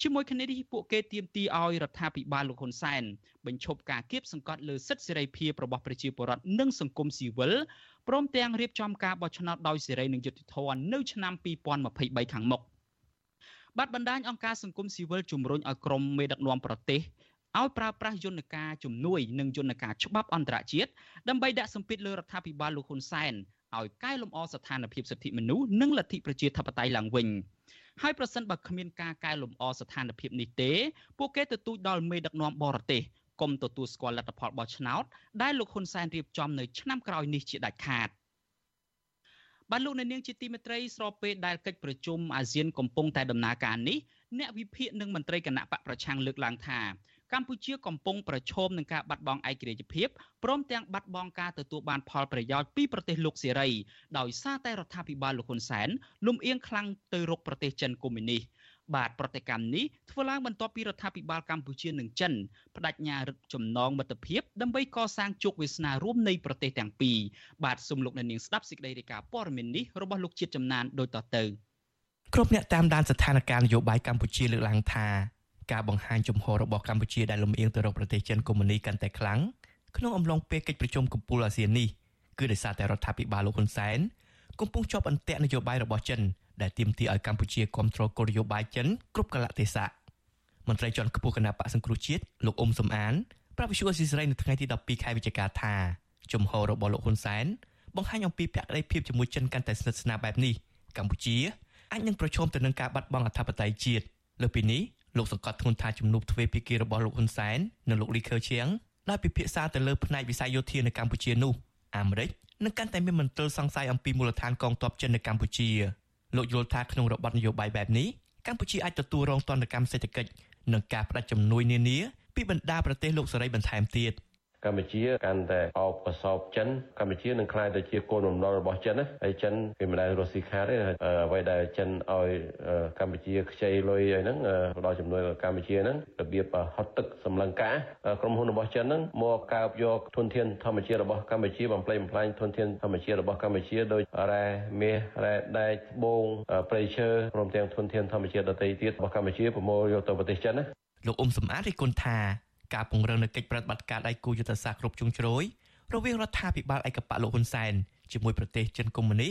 ជាមួយគ្នានេះពួកគេទាមទារឲ្យរដ្ឋាភិបាលលោកហ៊ុនសែនបញ្ឈប់ការគៀបសង្កត់លើសិទ្ធិសេរីភាពរបស់ប្រជាពលរដ្ឋនិងសង្គមស៊ីវិលព្រមទាំងរៀបចំការបោះឆ្នោតដោយសេរីនិងយុត្តិធម៌នៅឆ្នាំ2023ខាងមុខបាទបណ្ដាញអង្គការសង្គមស៊ីវិលជំរុញឲ្យក្រមមេដឹកនាំប្រទេស ឲ្យប្រើប្រាស់យន្តការជំនួយនិងយន្តការច្បាប់អន្តរជាតិដើម្បីដាក់សម្ពាធលើរដ្ឋាភិបាលលោកហ៊ុនសែនឲ្យកែលម្អស្ថានភាពសិទ្ធិមនុស្សនិងលទ្ធិប្រជាធិបតេយ្យឡើងវិញហើយប្រសិនបើគ្មានការកែលម្អស្ថានភាពនេះទេពួកគេទទូចដល់មេដឹកនាំបរទេសកុំទទួលស្គាល់លទ្ធផលបោះឆ្នោតដែលលោកហ៊ុនសែនរៀបចំនៅឆ្នាំក្រោយនេះជាដាច់ខាតបានលោកនៅនាងជាទីមេត្រីស្របពេលដែលកិច្ចប្រជុំអាស៊ានកំពុងតែដំណើរការនេះអ្នកវិភាគនិងមន្ត្រីគណៈបកប្រឆាំងលើកឡើងថា កម្ពុជាកំពុងប្រឈមនឹងការបាត់បង់ឯករាជ្យភាពព្រមទាំងបាត់បង់ការទទួលបានផលប្រយោជន៍ពីប្រទេសលោកសេរីដោយសារតែរដ្ឋាភិបាលលោកហ៊ុនសែនលំអៀងខ្លាំងទៅរកប្រទេសចិនកុម្មុយនីសបាទប្រតិកម្មនេះធ្វើឡើងបន្ទាប់ពីរដ្ឋាភិបាលកម្ពុជានិងចិនបដិញ្ញារឹតចំណងមិត្តភាពដើម្បីកសាងជោគវាសនារួមនៃប្រទេសទាំងពីរបាទសូមលោកអ្នកនាងស្ដាប់សេចក្តីរាយការណ៍ព័ត៌មាននេះរបស់លោកជាតិចំណានដូចតទៅគ្រប់អ្នកតាមដានស្ថានភាពនយោបាយកម្ពុជាលើកឡើងថា ការបង្ហាញជំហររបស់កម្ពុជាដែលលំអៀងទៅរកប្រទេសចិនកុម្មុយនីកាន់តែខ្លាំងក្នុងអំឡុងពេលកិច្ចប្រជុំកំពូលអាស៊ាននេះគឺដោយសារតែរដ្ឋាភិបាលលោកហ៊ុនសែនកំពុងជាប់អន្ទាក់នយោបាយរបស់ចិនដែលទាមទារឲ្យកម្ពុជាគ្រប់គ្រងគោលនយោបាយចិនគ្រប់កលៈទេសៈមន្ត្រីជាន់ខ្ពស់គណៈបកសង្គ្រោះជាតិលោកអ៊ុំសំអានប្រាប់វិសុយអស៊ីសេរីនៅថ្ងៃទី12ខែវិច្ឆិកាថាជំហររបស់លោកហ៊ុនសែនបង្ហាញអំពីភក្តីភាពជាមួយចិនកាន់តែស្និទ្ធស្នាលបែបនេះកម្ពុជាអាចនឹងប្រឈមទៅនឹងការបាត់បង់អធិបតេយ្យជាតិលើពីនេះ លោកសង្កត់ធ្ងន់ថាជំនួបទ្វេភាគីរបស់លោកហ៊ុនសែននិងលោកលីខឺឈៀងដោយពិភាក្សាទៅលើផ្នែកវិស័យយោធានៅកម្ពុជានោះអាមេរិកនឹងកាន់តែមានមន្ទិលសង្ស័យអំពីមូលដ្ឋានកងទ័ពចិននៅកម្ពុជាលោកយល់ថាក្នុងរបបនយោបាយបែបនេះកម្ពុជាអាចទទួលរងទណ្ឌកម្មសេដ្ឋកិច្ចនិងការផ្ដាច់ជំនួយនានាពីបណ្ដាប្រទេសលោកសេរីបន្ថែមទៀត។ កម្ពុជាកាន់តែអបកសោបចិនកម្ពុជានឹងក្លាយទៅជាកូនបំណុលរបស់ចិនណាហើយចិនគេមិនដែលរស់ស៊ីខាតទេអ្វីដែលចិនឲ្យកម្ពុជាខ្ចីលុយអីហ្នឹងផ្ដល់ជំនួយដល់កម្ពុជាហ្នឹងរបៀបហត់ទឹកសម្លឹងការក្រុមហ៊ុនរបស់ចិនហ្នឹងមកកើបយកធនធានធម្មជាតិរបស់កម្ពុជាបំផ្លិចបំផ្លាញធនធានធម្មជាតិរបស់កម្ពុជាដូចរ៉ែមាសរ៉ែដែកត្បូងព្រៃឈើព្រមទាំងធនធានធម្មជាតិដទៃទៀតរបស់កម្ពុជាប្រមូលយកទៅប្រទេសចិនណាលោកអ៊ុំសំអាតរិះគន់ថា ការពង្រឹងនូវកិច្ចប្រតិបត្តិការដៃគូយុទ្ធសាស្ត្រគ្រប់ជ្រុងជ្រោយរវាងរដ្ឋាភិបាលឯកបៈលោកហ៊ុនសែនជាមួយប្រទេសចិនកុម្មុយនី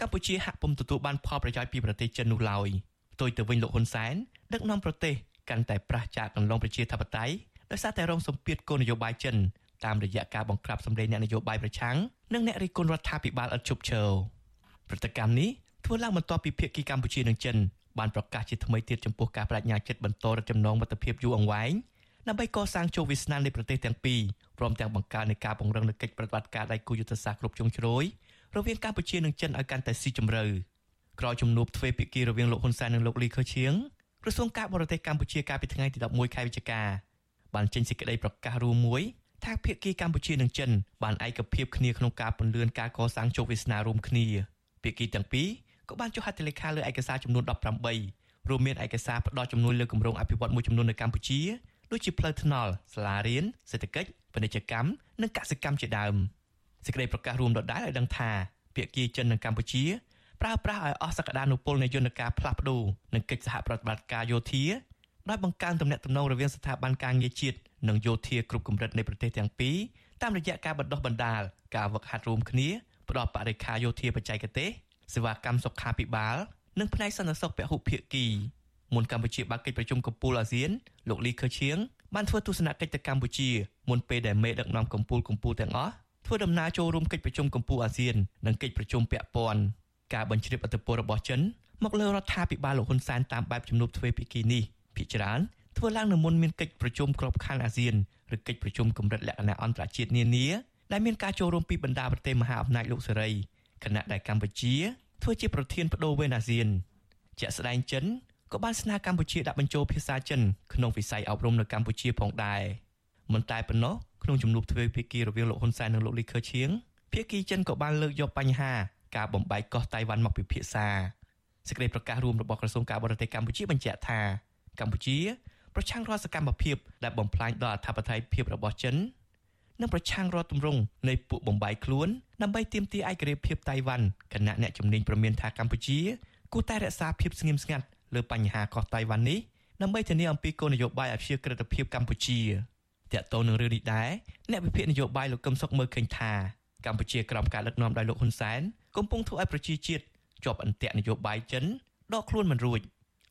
កម្ពុជាហាក់ពុំទទួលបានផលប្រយោជន៍ពីប្រទេសចិននោះឡើយផ្ទុយទៅវិញលោកហ៊ុនសែនដឹកនាំប្រទេសកាន់តែប្រះចាកកន្លងប្រជាធិបតេយ្យដោយសារតែរងសម្ពាធគោលនយោបាយចិនតាមរយៈការបង្ក្រាបសម្លេងអ្នកនយោបាយប្រឆាំងនិងអ្នករិះគន់រដ្ឋាភិបាលឥតឈប់ឈរព្រឹត្តិកម្មនេះធ្វើឡើងបន្ទាប់ពីភាគីកម្ពុជានិងចិនបានប្រកាសជាថ្មីទៀតចំពោះការបដិញ្ញាចិត្តបន្តរឹតចំណងមិត្តភាពយូរអង្វែង ដើម្បីកសាងជោគវាសនានៃប្រទេសទាំងពីរព្រមទាំងបង្កើននៃការពង្រឹងនូវកិច្ចប្រតិបត្តិការដៃគូយុទ្ធសាស្ត្រគ្រប់ជ្រុងជ្រោយរវាងកម្ពុជានិងចិនឲ្យកាន់តែស៊ីជម្រៅក្រោយជំនួបទ្វេភាគីរវាងលោកហ៊ុនសែននិងលោកលីខឺឈៀងក្រសួងការបរទេសកម្ពុជាកាលពីថ្ងៃទី11ខែវិច្ឆិកាបានចេញសេចក្តីប្រកាសរួមមួយថាភាគីកម្ពុជានិងចិនបានឯកភាពគ្នាក្នុងការពន្លឿនការកសាងជោគវាសនារួមគ្នាភាគីទាំងពីរក៏បានចុះហត្ថលេខាលើឯកសារចំនួន18រួមមានឯកសារផ្ដល់ជំនួយលើគម្រោងអភិវឌ្ឍមួយចំនួននៅកម្ពុជា ដូចជាផ្លូវថ្នល់សាលារៀនសេដ្ឋកិច្ចពាណិជ្ជកម្មនិងកសិកម្មជាដើមសេចក្តីប្រកាសរួមដដែលឲ្យដឹងថាភាគីចិននិងកម្ពុជាប្រើប្រាស់ឲ្យអស់សក្តានុពលនៃយន្តការផ្លាស់ប្ដូរនិងកិច្ចសហប្រតិបត្តិការយោធាដោយបង្កើនទំនាក់ទំនងរវាងស្ថាប័នការងារជាតិនិងយោធាគ្រប់កម្រិតនៃប្រទេសទាំងពីរតាមរយៈការបណ្ដុះបណ្ដាលការវឹកហាត់រួមគ្នាផ្ដល់បរិការយោធាបច្ចេកទេសសេវាកម្មសុខាភិបាល និងផ្នែកសន្តិសុខពហុភាគី មុនកម្ពុជាបើកកិច្ចប្រជុំកំពូលអាស៊ានលោកលីខឺឈៀងបានធ្វើទស្សនកិច្ចទៅកម្ពុជាមុនពេលដែលមេដឹកនាំកំពូលកំពូលទាំងអស់ធ្វើដំណើរចូលរួមកិច្ចប្រជុំកំពូលអាស៊ាននិងកិច្ចប្រជុំពាក់ព័ន្ធការបញ្ជ្រាបអធិបតេយ្យរបស់ចិនមកលើរដ្ឋាភិបាលលោកហ៊ុនសែនតាមបែបជំនួបទ្វេភាគីនេះភាគច្រើនធ្វើឡើងនៅមុនមានកិច្ចប្រជុំក្របខ័ណ្ឌអាស៊ានឬកិច្ចប្រជុំកម្រិតលក្ខណៈអន្តរជាតិនានាដែលមានការចូលរួមពីបណ្ដាប្រទេសមហាអំណាចលោកសេរីខណៈដែលកម្ពុជាធ្វើជាប្រធានបដូវវេនអាស៊ានជាក់ស្ដែងចិន ក៏បានស្នើកម្ពុជាដាក់បញ្ចូលភាសាចិនក្នុងវិស័យអប់រំនៅកម្ពុជាផងដែរមិនតែប៉ុណ្ណោះក្នុងជំនួបទ្វេភាគីរវាងលោកហ៊ុនសែននិងលោកលីខឺឈៀងភាគីចិនក៏បានលើកយកបញ្ហាការបំបែកកោះតៃវ៉ាន់មកពិភាក្សាសេចក្តីប្រកាសរួមរបស់ក្រសួងការបរទេសកម្ពុជាបញ្ជាក់ថាកម្ពុជាប្រឆាំងរាល់សកម្មភាពដែលបំផ្លាញដល់អធិបតេយ្យភាពរបស់ចិននិងប្រឆាំងរាល់ទម្រង់នៃពួកបំបីខ្លួនដើម្បីទាមទារឯករាជ្យភាពតៃវ៉ាន់គណៈអ្នកជំនាញប្រមានថាកម្ពុជាគួរតែរក្សាភាពស្ងៀមស្ងាត់ លើបញ្ហាកោះតៃវ៉ាន់នេះដើម្បីធានាអំពីគោលនយោបាយអព្យាក្រឹតភាពកម្ពុជាតាក់ទងនឹងរឿងនេះដែរអ្នកវិភាគនយោបាយលោកកឹមសុខមើលឃើញថាកម្ពុជាក្រោមការដឹកនាំដោយលោកហ៊ុនសែនកំពុងធ្វើឲ្យប្រជាជាតិជាប់អន្ទាក់នយោបាយចិនដកខ្លួនមិនរួច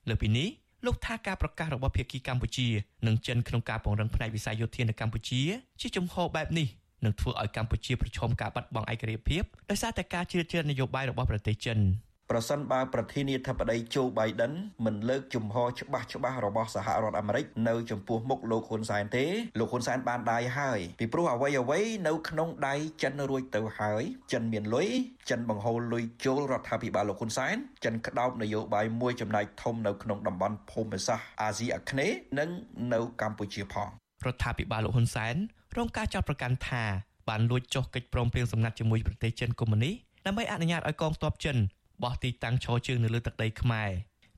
លើពីនេះលោកថាការប្រកាសរបស់ភាគីកម្ពុជានិងចិនក្នុងការពង្រឹងផ្នែកវិស័យយោធានៅកម្ពុជាជាជំហរបែបនេះនឹងធ្វើឲ្យកម្ពុជាប្រឈមការបាត់បង់ឯករាជ្យភាពដោយសារតែការជ្រៀតជ្រែកនយោបាយរបស់ប្រទេសចិន។ ប្រសិនបើប្រធានាធិបតីโจ Biden មិនលើកជំហរច្បាស់ច្បាស់របស់សហរដ្ឋអាមេរិកនៅចំពោះមុខលោកហ៊ុនសែនទេលោកហ៊ុនសែនបានដាយហើយពីព្រោះអ្វីអ្វីនៅក្នុងដៃចិនរួចទៅហើយចិនមានលុយចិនបង្ហូរលុយចូលរដ្ឋាភិបាលលោកហ៊ុនសែនចិនក្តោបនយោបាយមួយចំណែកធំនៅក្នុងតំបន់ភូមិសាស្ត្រអាស៊ីអាគ្នេយ៍និងនៅកម្ពុជាផងរដ្ឋាភិបាលលោកហ៊ុនសែនរងការចោទប្រកាន់ថាបានលួចចុះកិច្ចព្រមព្រៀងសម្ងាត់ជាមួយប្រទេសចិនកុម្មុយនីដើម្បីអនុញ្ញាតឲ្យកងទ័ពចិន បោះទីតាំងឈរជើងនៅលើទឹកដីខ្មែរ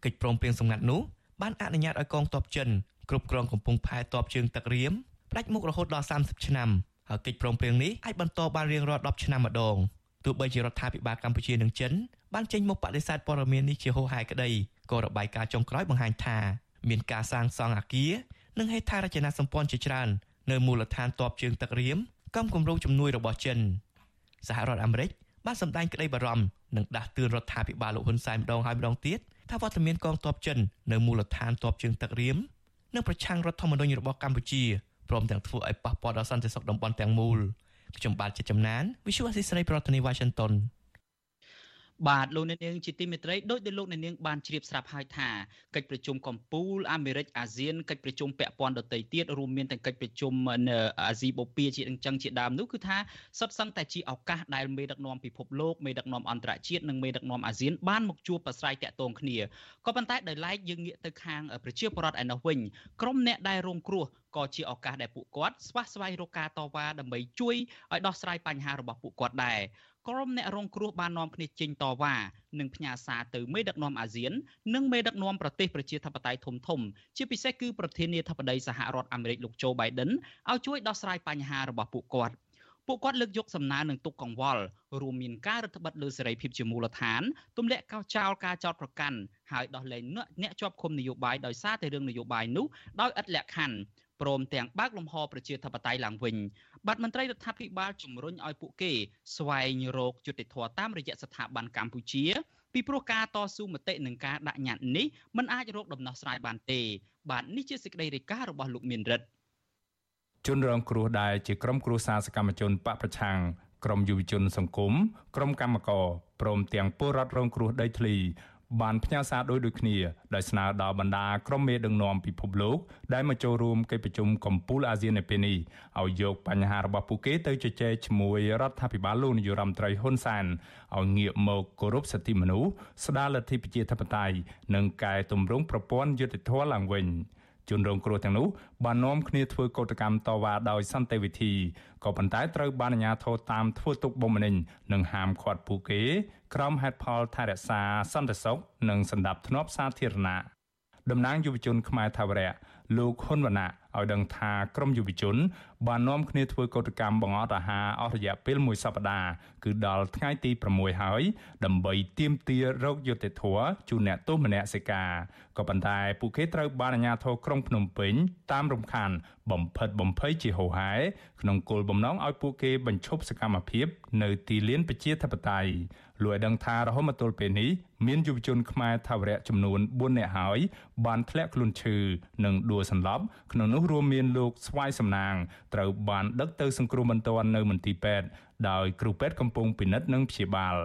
កិច្ចព្រមព្រៀងសម្ងាត់នោះបានអនុញ្ញាតឲ្យកងទ័ពចិនគ្រប់គ្រងកំពង់ផែទ័ពជើងទឹករៀមផ្ដាច់មុខរហូតដល់30ឆ្នាំហើយកិច្ចព្រមព្រៀងនេះអាចបន្តបានរៀងរាល់10ឆ្នាំម្ដងទោះបីជារដ្ឋាភិបាលកម្ពុជានិងចិនបានចេញមុខបដិសេធព័ត៌មាននេះជាហូរហែក្តីក៏របាយការណ៍ចុងក្រោយបង្ហាញថាមានការសាងសង់អគារនិងហេដ្ឋារចនាសម្ព័ន្ធជាច្រើននៅមូលដ្ឋានទ័ពជើងទឹករៀមកំគម្រោងជំនួយរបស់ចិនសហរដ្ឋអាមេរិក បានសម្ដែងក្តីបារម្ភនិងដាស់តឿនរដ្ឋាភិបាលលោកហ៊ុនសែនម្ដងហើយម្ដងទៀតថាវត្តមានកងទ័ពចិននៅមូលដ្ឋានទ័ពជើងទឹករៀមនឹងប្រឆាំងរដ្ឋធម្មនុញ្ញរបស់កម្ពុជាព្រមទាំងធ្វើឲ្យប៉ះពាល់ដល់សន្តិសុខតំបន់ទាំងមូលខ្ញុំបាទជាចំណាន Visual Assisray ប្រធានាទី Washington បាទលោកអ្នកនាងជាទីមេត្រីដោយដែលលោកអ្នកនាងបានជ្រាបស្រាប់ហើយថាកិច្ចប្រជុំកំពូលអាមេរិកអាស៊ានកិច្ចប្រជុំពាក់ព័ន្ធដទៃទៀតរួមមានទាំងកិច្ចប្រជុំនៅអាស៊ីបូព៌ាជាអញ្ចឹងជាដើមនោះគឺថាសុទ្ធសឹងតែជាឱកាសដែលមេដឹកនាំពិភពលោកមេដឹកនាំអន្តរជាតិនិងមេដឹកនាំអាស៊ានបានមកជួបប្រស្រ័យតាក់ទងគ្នាក៏ប៉ុន្តែដោយឡែកយើងងាកទៅខាងប្រជាពលរដ្ឋឯនោះវិញក្រុមអ្នកដែលរងគ្រោះក៏ជាឱកាសដែលពួកគាត់ស្វះស្វែងរកការតវ៉ាដើម្បីជួយឲ្យដោះស្រាយបញ្ហារបស់ពួកគាត់ដែរ ក្រុមអ្នករងគ្រោះបាននាំគ្នាចេញតវ៉ានិងផ្ញើសារទៅមេដឹកនាំអាស៊ាននិងមេដឹកនាំប្រទេសប្រជាធិបតេយ្យធំធំជាពិសេសគឺប្រធានាធិបតីសហរដ្ឋអាមេរិកលោកโจ Biden ឲ្យជួយដោះស្រាយបញ្ហារបស់ពួកគាត់ពួកគាត់លើកយកសំណើនឹងទុកកង្វល់រួមមានការរដ្ឋបិទលើសេរីភាពជាមូលដ្ឋានទម្លាក់កោចោលការចោតប្រកាន់ហើយដោះលែងអ្នកជាប់ឃុំនយោបាយដោយសារតែរឿងនយោបាយនោះដោយឥតលក្ខខណ្ឌ ព្រមទាំងបើកលំហប្រជាធិបតេយ្យឡើងវិញបាទមន្ត្រីរដ្ឋាភិបាលជំរុញឲ្យពួកគេស្វែងរកយុត្តិធម៌តាមរយៈស្ថាប័នកម្ពុជាពីព្រោះការតស៊ូមតិនិងការដាក់ញត្តិនេះมันអាចរកដំណោះស្រាយបានទេ បាទនេះជាសេចក្តីរាយការណ៍របស់លោកមានរិទ្ធជនរងគ្រោះដែលជាក្រុមគ្រួសារសកម្មជនបពប្រឆាំងក្រុមយុវជនសង្គមក្រុមកម្មករព្រមទាំងពលរដ្ឋរងគ្រោះដីធ្លី បានផ្ញើសារដោយដូចគ្នាដោយស្នើដល់បណ្ដាក្រុមមេដឹកនាំពិភពលោកដែលមកចូលរួមកិច្ចប្រជុំកំពូលអាស៊ាននៅពេលនេះឲ្យយកបញ្ហារបស់ពួកគេទៅជជែកជាមួយរដ្ឋាភិបាលលោកនាយរដ្ឋមន្ត្រីហ៊ុនសែនឲ្យងាកមកគោរពសិទ្ធិមនុស្សស្ដារលទ្ធិប្រជាធិបតេយ្យនិងកែតម្រង់ប្រព័ន្ធយុត្តិធម៌ឡើងវិញ។ ជនរងគ្រោះទាំងនោះបាននាំគ្នាធ្វើកោតកម្មតវ៉ាដោយសន្តិវិធីក៏ប៉ុន្តែត្រូវបានអាជ្ញាធរតាមធ្វើទុកបុកម្នេញនិងហាមឃាត់ពួកគេក្រោមហេតុផលថែរក្សាសន្តិសុខនិងសន្តិភាពសាធារណៈតំណាងយុវជនខ្មែរថាវរៈ លោកហ៊ុនវណ្ណៈឲ្យដឹងថាក្រមយុវជន បាននាំគ្នាធ្វើកោតកម្មបង្អត់អាហារអស់រយៈពេលមួយសប្តាហ៍គឺដល់ថ្ងៃទី6ហើយ ដើម្បីទាមទាររោគយុត្តិធម៌ជូនអ្នកទោសមនសិការក៏ប៉ុន្តែពួកគេត្រូវបានអាជ្ញាធរក្រុងភ្នំពេញតាមរំខាន បំផិតបំភ័យជាហូរហែក្នុងគោលបំណងឲ្យពួកគេបញ្ឈប់សកម្មភាព នៅទីលានប្រជាធិបតេយ្យលោកឲ្យដឹងថារហូតមកទល់ពេលនេះមានយុវជនខ្មែរថាវរៈចំនួន4នាក់ហើយបានធ្លាក់ខ្លួនឈឺនិងដួលសន្លប់ក្នុងនោះរួមមានលោកស្វាយសំណាងត្រូវបានដឹកទៅសង្គ្រោះបន្ទាន់នៅមន្ទីរពេទ្យដោយគ្រូពេទ្យកំពុងពិនិត្យនិងព្យាបាល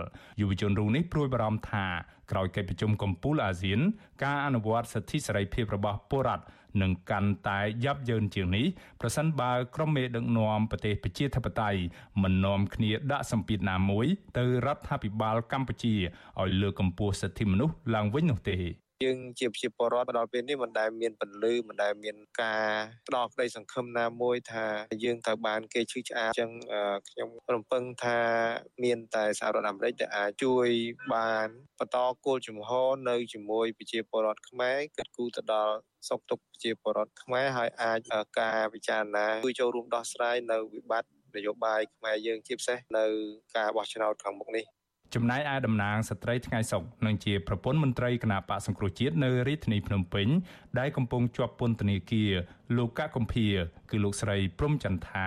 យុវជនរូបនេះព្រួយបារម្ភថាក្រោយកិច្ចប្រជុំកំពូលអាស៊ាន ការអនុវត្តសិទ្ធិសេរីភាពរបស់ពលរដ្ឋនឹងកាន់តែយ៉ាប់យ៉ឺនជាងនេះប្រសិនបើក្រុមមេដឹកនាំប្រទេសប្រជាធិបតេយ្យមិននាំគ្នាដាក់សម្ពាធណាមួយទៅរដ្ឋាភិបាលកម្ពុជាឲ្យលើកកម្ពស់សិទ្ធិមនុស្សឡើងវិញនោះទេ យើងជាប្រជាពលរដ្ឋមកដល់ពេលនេះមិនដែលមានពលឺមិនដែលមានការផ្ដោតក្តីសង្ឃឹមណាមួយថាយើងត្រូវបានគេឈឺឆ្អាលអញ្ចឹងខ្ញុំរំពឹងថាមានតែសហរដ្ឋអាមេរិកដែលអាចជួយបានបន្តគោលជំហរនៅជាមួយប្រជាពលរដ្ឋខ្មែរគិតគូរទៅដល់សុខទុក្ខប្រជាពលរដ្ឋខ្មែរហើយអាចការពិចារណាជួយចូលរួមដោះស្រាយនៅវិបត្តិនយោបាយខ្មែរយើងជាពិសេសនៅការបោះឆ្នោតខាងមុខនេះ ចំណែកឯតំណាងស្ត្រីថ្ងៃសុកនឹងជាប្រពន្ធមន្ត្រីគណៈបកសង្គ្រោះជាតិនៅរាជធានីភ្នំពេញដែលកំពុងជាប់ពន្ធនាគារលោកកកកំភៀគឺលោកស្រីព្រំចន្ទថា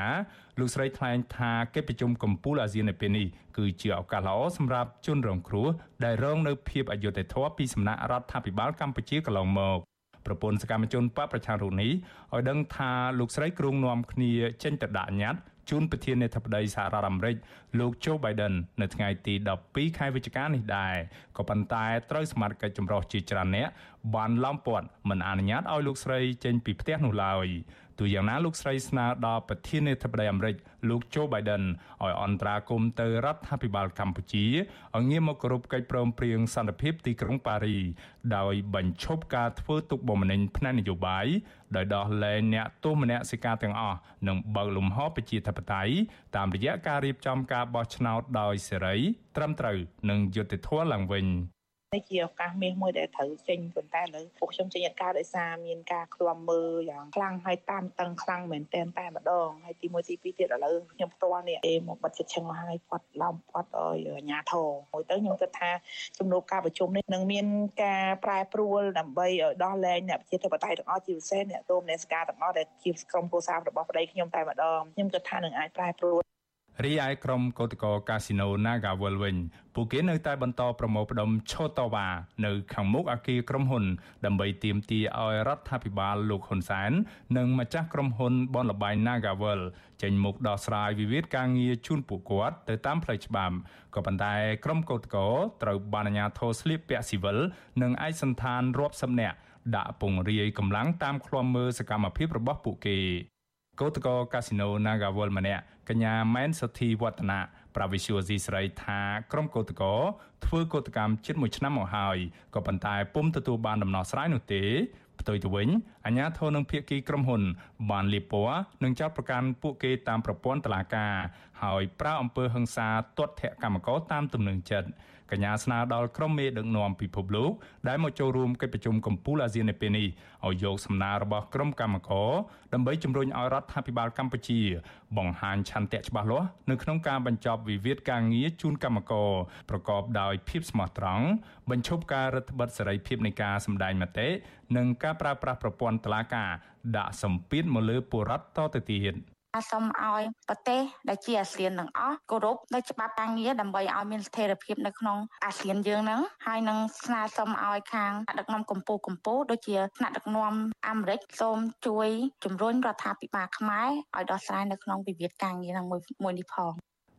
លោកស្រីថ្លែងថាកិច្ចប្រជុំកំពូលអាស៊ាននៅពេលនេះគឺជាឱកាសល្អសម្រាប់ជនរងគ្រោះដែលរងនៅភាពអយុត្តិធម៌ពីសំណាក់រដ្ឋាភិបាលកម្ពុជាកន្លងមកប្រពន្ធសកម្មជនបកប្រជារូបនេះឲ្យដឹងថាលោកស្រីគ្រងនាំគ្នាចេញទៅដាក់ញត្តិ ជូនប្រធានាធិបតីសហរដ្ឋអាមេរិកលោក Joe Biden នៅថ្ងៃទី12ខែវិច្ឆិកានេះដែរក៏ប៉ុន្តែត្រូវសមត្ថកិច្ចចម្រុះជាច្រើនអ្នកបានឡោមព័ទ្ធមិនអនុញ្ញាតឲ្យលោកស្រីចេញពីផ្ទះនោះឡើយ ទោះយ៉ាងណាលោកស្រីស្នើដល់ប្រធានាធិបតីអាមេរិកលោក Joe Biden ឲ្យអន្តរាគមន៍ទៅរដ្ឋាភិបាលកម្ពុជាឲ្យងាកមកគោរពកិច្ចព្រមព្រៀងសន្តិភាពទីក្រុងប៉ារីដោយបញ្ឈប់ការធ្វើទុកបុកម្នេញផ្នែកនយោបាយដោយដោះលែងអ្នកទោសមនសិការទាំងអស់និងបើកលំហប្រជាធិបតេយ្យតាមរយៈការរៀបចំការបោះឆ្នោតដោយសេរីត្រឹមត្រូវនិងយុត្តិធម៌ឡើងវិញ នេះជាឱកាសមាសមួយដែលត្រូវចេញប៉ុន្តែឥឡូវពួកខ្ញុំចេញអត់ការដោយសារមានការឃ្លាំមើលយ៉ាងខ្លាំងហើយតាមតឹងខ្លាំងមែនតែនតែម្ដងហើយទី1ទី2ទៀតឥឡូវខ្ញុំផ្ទាល់នេះអេមកបិទចិត្តឈឹងហើយផាត់ឡោមផាត់ឲ្យអាញាធរមួយទៅខ្ញុំគិតថាជំនួបការប្រជុំនេះនឹងមានការប្រែប្រួលដើម្បីឲ្យដោះលែងអ្នកប្រជាធិបតេយ្យទាំងអស់ជាពិសេសអ្នកទោមអ្នកសការទាំងអស់ដែលជាក្រុមគូសាររបស់ប្តីខ្ញុំតែម្ដងខ្ញុំគិតថានឹងអាចប្រែប្រួល រីឯក្រុមកោតក្រកាស៊ីណូ Nagawal វិញពួកគេនៅតែបន្តប្រមូលផ្ដុំឆូតវ៉ានៅខាងមុខអគារក្រុមហ៊ុន ដើម្បីទាមទារឲ្យរដ្ឋាភិបាលលោកហ៊ុនសែននិងម្ចាស់ក្រុមហ៊ុនបនលបែង Nagawal ចេញមុខដោះស្រាយវិវាទការងារជូនពួកគាត់ទៅតាមផ្លូវច្បាប់ក៏ប៉ុន្តែក្រុមកោតក្រត្រូវបានអាជ្ញាធរស្លៀកពាក់ស៊ីវិលនិងឯកសន្តានរាប់សិបនាក់ដាក់ពង្រាយកម្លាំងតាមឃ្លាំមើលសកម្មភាពរបស់ពួកគេ កោតក្រកាស៊ីណូ Nagawal ម្នាក់កញ្ញាម៉ែនសុធីវឌ្ឍនាប្រាវិសុយស៊ីស្រីថាក្រុមកោតក្រធ្វើកោតកម្មជិត1ឆ្នាំមកហើយក៏ប៉ុន្តែពុំទទួលបានដំណោះស្រាយនោះទេផ្ទុយទៅវិញអាជ្ញាធរនឹងភៀកគីក្រុមហ៊ុន បានលៀបពណ៌និងចោទប្រកាន់ពួកគេតាមប្រព័ន្ធតុលាការ ហើយប្រើអំពើហិង្សាទាត់ធាក់កម្មករតាមទំនឹងចិត្ត កញ្ញាស្នើដល់ក្រុមមេដឹកនាំពិភពលោកដែលមកចូលរួមកិច្ចប្រជុំកំពូលអាស៊ាននៅពេលនេះឲ្យយកសំណើរបស់ក្រុមកម្មករដើម្បីជំរុញឲ្យរដ្ឋាភិបាលកម្ពុជា បង្ហាញឆន្ទៈច្បាស់លាស់នៅក្នុងការបញ្ចប់វិវាទការងារជូនកម្មករប្រកបដោយភាពស្មោះត្រង់បញ្ឈប់ការរឹតបន្តឹងសេរីភាពនៃការសម្ដែងមតិនិងការប្រើប្រាស់ប្រព័ន្ធតុលាការដាក់សម្ពាធមកលើពលរដ្ឋតទៅទៀត សូមឲ្យប្រទេសដែលជាអាស៊ានទាំងអស់គោរពនៅច្បាប់ការងារដើម្បីឲ្យមានស្ថិរភាពនៅក្នុងអាស៊ានយើងហ្នឹងហើយនឹងស្នើសុំឲ្យខាងដឹកនាំកម្ពុជាកម្ពុជាដូចជាថ្នាក់ដឹកនាំអាមេរិកសូមជួយជំរុញរដ្ឋាភិបាលខ្មែរឲ្យដោះស្រាយនៅក្នុងវិវាទការងារហ្នឹងមួយមួយនេះផង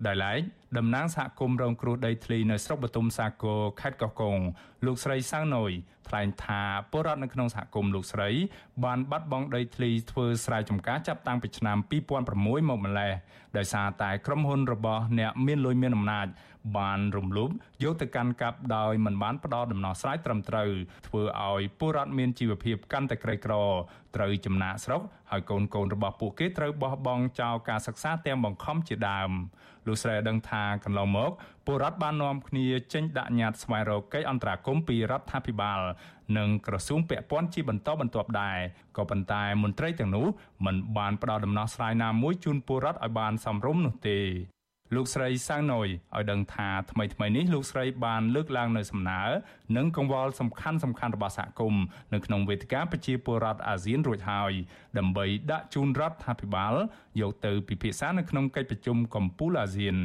ដោយឡែកតំណាងសហគមន៍រងគ្រោះដីធ្លីនៅស្រុកបទុមសាគរខេត្តកោះកុងលោកស្រីសាំងណយថ្លែងថាពលរដ្ឋនៅក្នុងសហគមន៍លោកស្រីបានបាត់បង់ដីធ្លីធ្វើស្រែចម្ការចាប់តាំងពីឆ្នាំ2006មកម្ល៉េះដោយសារតែក្រុមហ៊ុនរបស់អ្នកមានលុយមានអំណាច បានរំលោភយកទៅកាន់កាប់ដោយមិនបានផ្ដល់ដំណោះស្រាយត្រឹមត្រូវធ្វើឲ្យពលរដ្ឋមានជីវភាពកាន់តែក្រីក្រត្រូវចំណាក់ស្រុកហើយកូនកូនរបស់ពួកគេត្រូវបោះបង់ចោលការសិក្សាទាំងបង្ខំជាដើមលោកស្រីដឹងថាកន្លងមកពលរដ្ឋបាននាំគ្នាចេញដាក់ញត្តិស្វែងរកកិច្ចអន្តរាគមន៍ពីរដ្ឋាភិបាល និងក្រសួងពាក់ព័ន្ធជាបន្តបន្ទាប់ដែរក៏ប៉ុន្តែមន្ត្រីទាំងនោះមិនបានផ្ដល់ដំណោះស្រាយណាមួយជូនពលរដ្ឋឲ្យបានសមរម្យនោះទេ លោកស្រីសាំងណុយឲ្យដឹងថាថ្មីថ្មីនេះលោកស្រីបានលើកឡើងនៅសំណើនិងកង្វល់សំខាន់សំខាន់របស់សហគមន៍នៅក្នុងវេទិកាប្រជាពលរដ្ឋអាស៊ានរួចហើយដើម្បីដាក់ជូនរដ្ឋាភិបាលយកទៅពិភាក្សានៅក្នុងកិច្ចប្រជុំកំពូលអាស៊ាន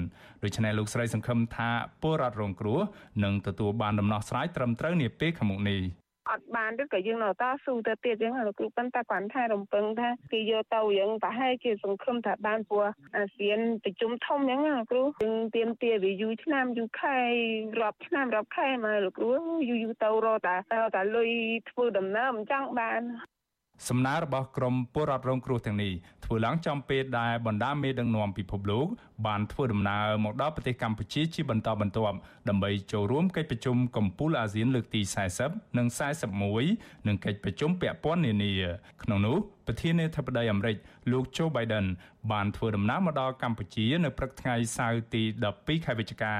ដូច្នេះលោកស្រីសង្ឃឹមថាពលរដ្ឋរងគ្រោះនឹងទទួលបានដំណោះស្រាយត្រឹមត្រូវនាពេលខាងមុខនេះ អត់បានឬក៏យើងនៅតស៊ូទៅទៀតចឹងលោកគ្រូប៉ុន្តែគាត់ថារំពឹងថាគេយកទៅយើងប្រហែលជាសង្ឃឹមថាបានព្រោះអាស៊ានប្រជុំធំចឹងលោកគ្រូយើងទៀមទាវាយូរឆ្នាំយូរខែរាប់ឆ្នាំរាប់ខែមកលោកគ្រូយូរយូរទៅរកតែតែលុយធ្វើដំណើរមិនចង់បាន សំណើរបស់ក្រមពលរដ្ឋរងគ្រោះទាំងនេះធ្វើឡើងចំពេលដែលបណ្ដាមេដឹកនាំពិភពលោកបានធ្វើដំណើរមកដល់ប្រទេសកម្ពុជាជាបន្តបន្ទាប់ដើម្បីចូលរួមកិច្ចប្រជុំកំពូលអាស៊ានលើកទី40និង41និងកិច្ចប្រជុំពាក់ព័ន្ធនានាក្នុងនោះប្រធានាធិបតីអាមេរិកលោក Joe Biden បានធ្វើដំណើរមកដល់កម្ពុជានៅព្រឹកថ្ងៃសៅរ៍ទី12ខែវិច្ឆិកា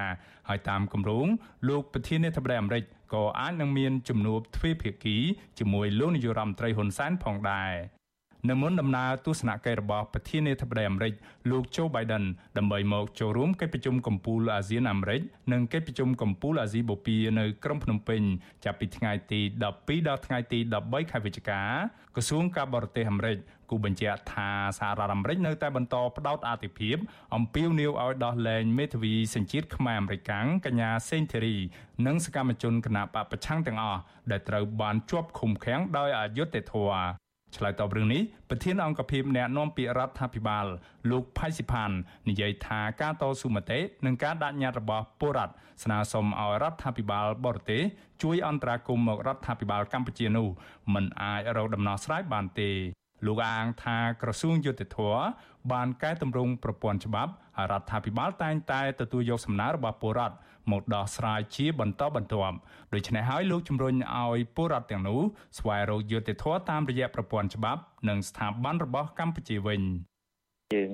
ហើយតាមគម្រោងលោកប្រធានាធិបតីអាមេរិកក៏អាចនឹងមានជំនួបទ្វេភាគីជាមួយលោកនាយរដ្ឋមន្ត្រីហ៊ុនសែនផងដែរ នៅមុនដំណើរទស្សនកិច្ចរបស់ប្រធានាធិបតីអាមេរិកលោក Joe Biden ដើម្បីមកចូលរួមកិច្ចប្រជុំកំពូលអាស៊ានអាមេរិកនិងកិច្ចប្រជុំកំពូលអាស៊ីបូព៌ានៅក្រុងភ្នំពេញចាប់ពីថ្ងៃទី12ដល់ថ្ងៃទី13ខែវិច្ឆិកាក្រសួងការបរទេសអាមេរិកគូបញ្ជាក់ថាសហរដ្ឋអាមេរិកនៅតែបន្តផ្ដោតអាទិភាពអំពាវនាវឲ្យដោះលែងមេធាវីសញ្ជាតិខ្មែរអាមេរិកាំងកញ្ញាសេងធីរីនិងសកម្មជនគណបកប្រឆាំងទាំងអស់ដែលត្រូវបានជាប់ឃុំឃាំងដោយអយុត្តិធម៌ ឆ្លើយតបរឿងនេះប្រធានអង្គភិបអ្នកណែនាំពាក្យរដ្ឋាភិបាល លោកផៃស៊ីផាននិយាយថាការតស៊ូមតិនិងការដាក់ញត្តិរបស់ពលរដ្ឋស្នើសុំឲ្យរដ្ឋាភិបាលបរទេសជួយអន្តរាគមន៍មករដ្ឋាភិបាលកម្ពុជានោះមិនអាចរកដំណោះស្រាយបានទេលោកអាងថាក្រសួងយុតិធធបានកែតម្រង់ប្រព័ន្ធច្បាប់ហើយរដ្ឋាភិបាលតែងតែទទួលយកសំណើរបស់ពលរដ្ឋ មកដោះស្រាយជាបន្តបន្ទាប់ដូច្នេះហើយលោកជំរុញឲ្យពលរដ្ឋទាំងនោះស្វែងរកយុត្តិធម៌តាមរយៈប្រព័ន្ធច្បាប់និងស្ថាប័នរបស់កម្ពុជាវិញយើង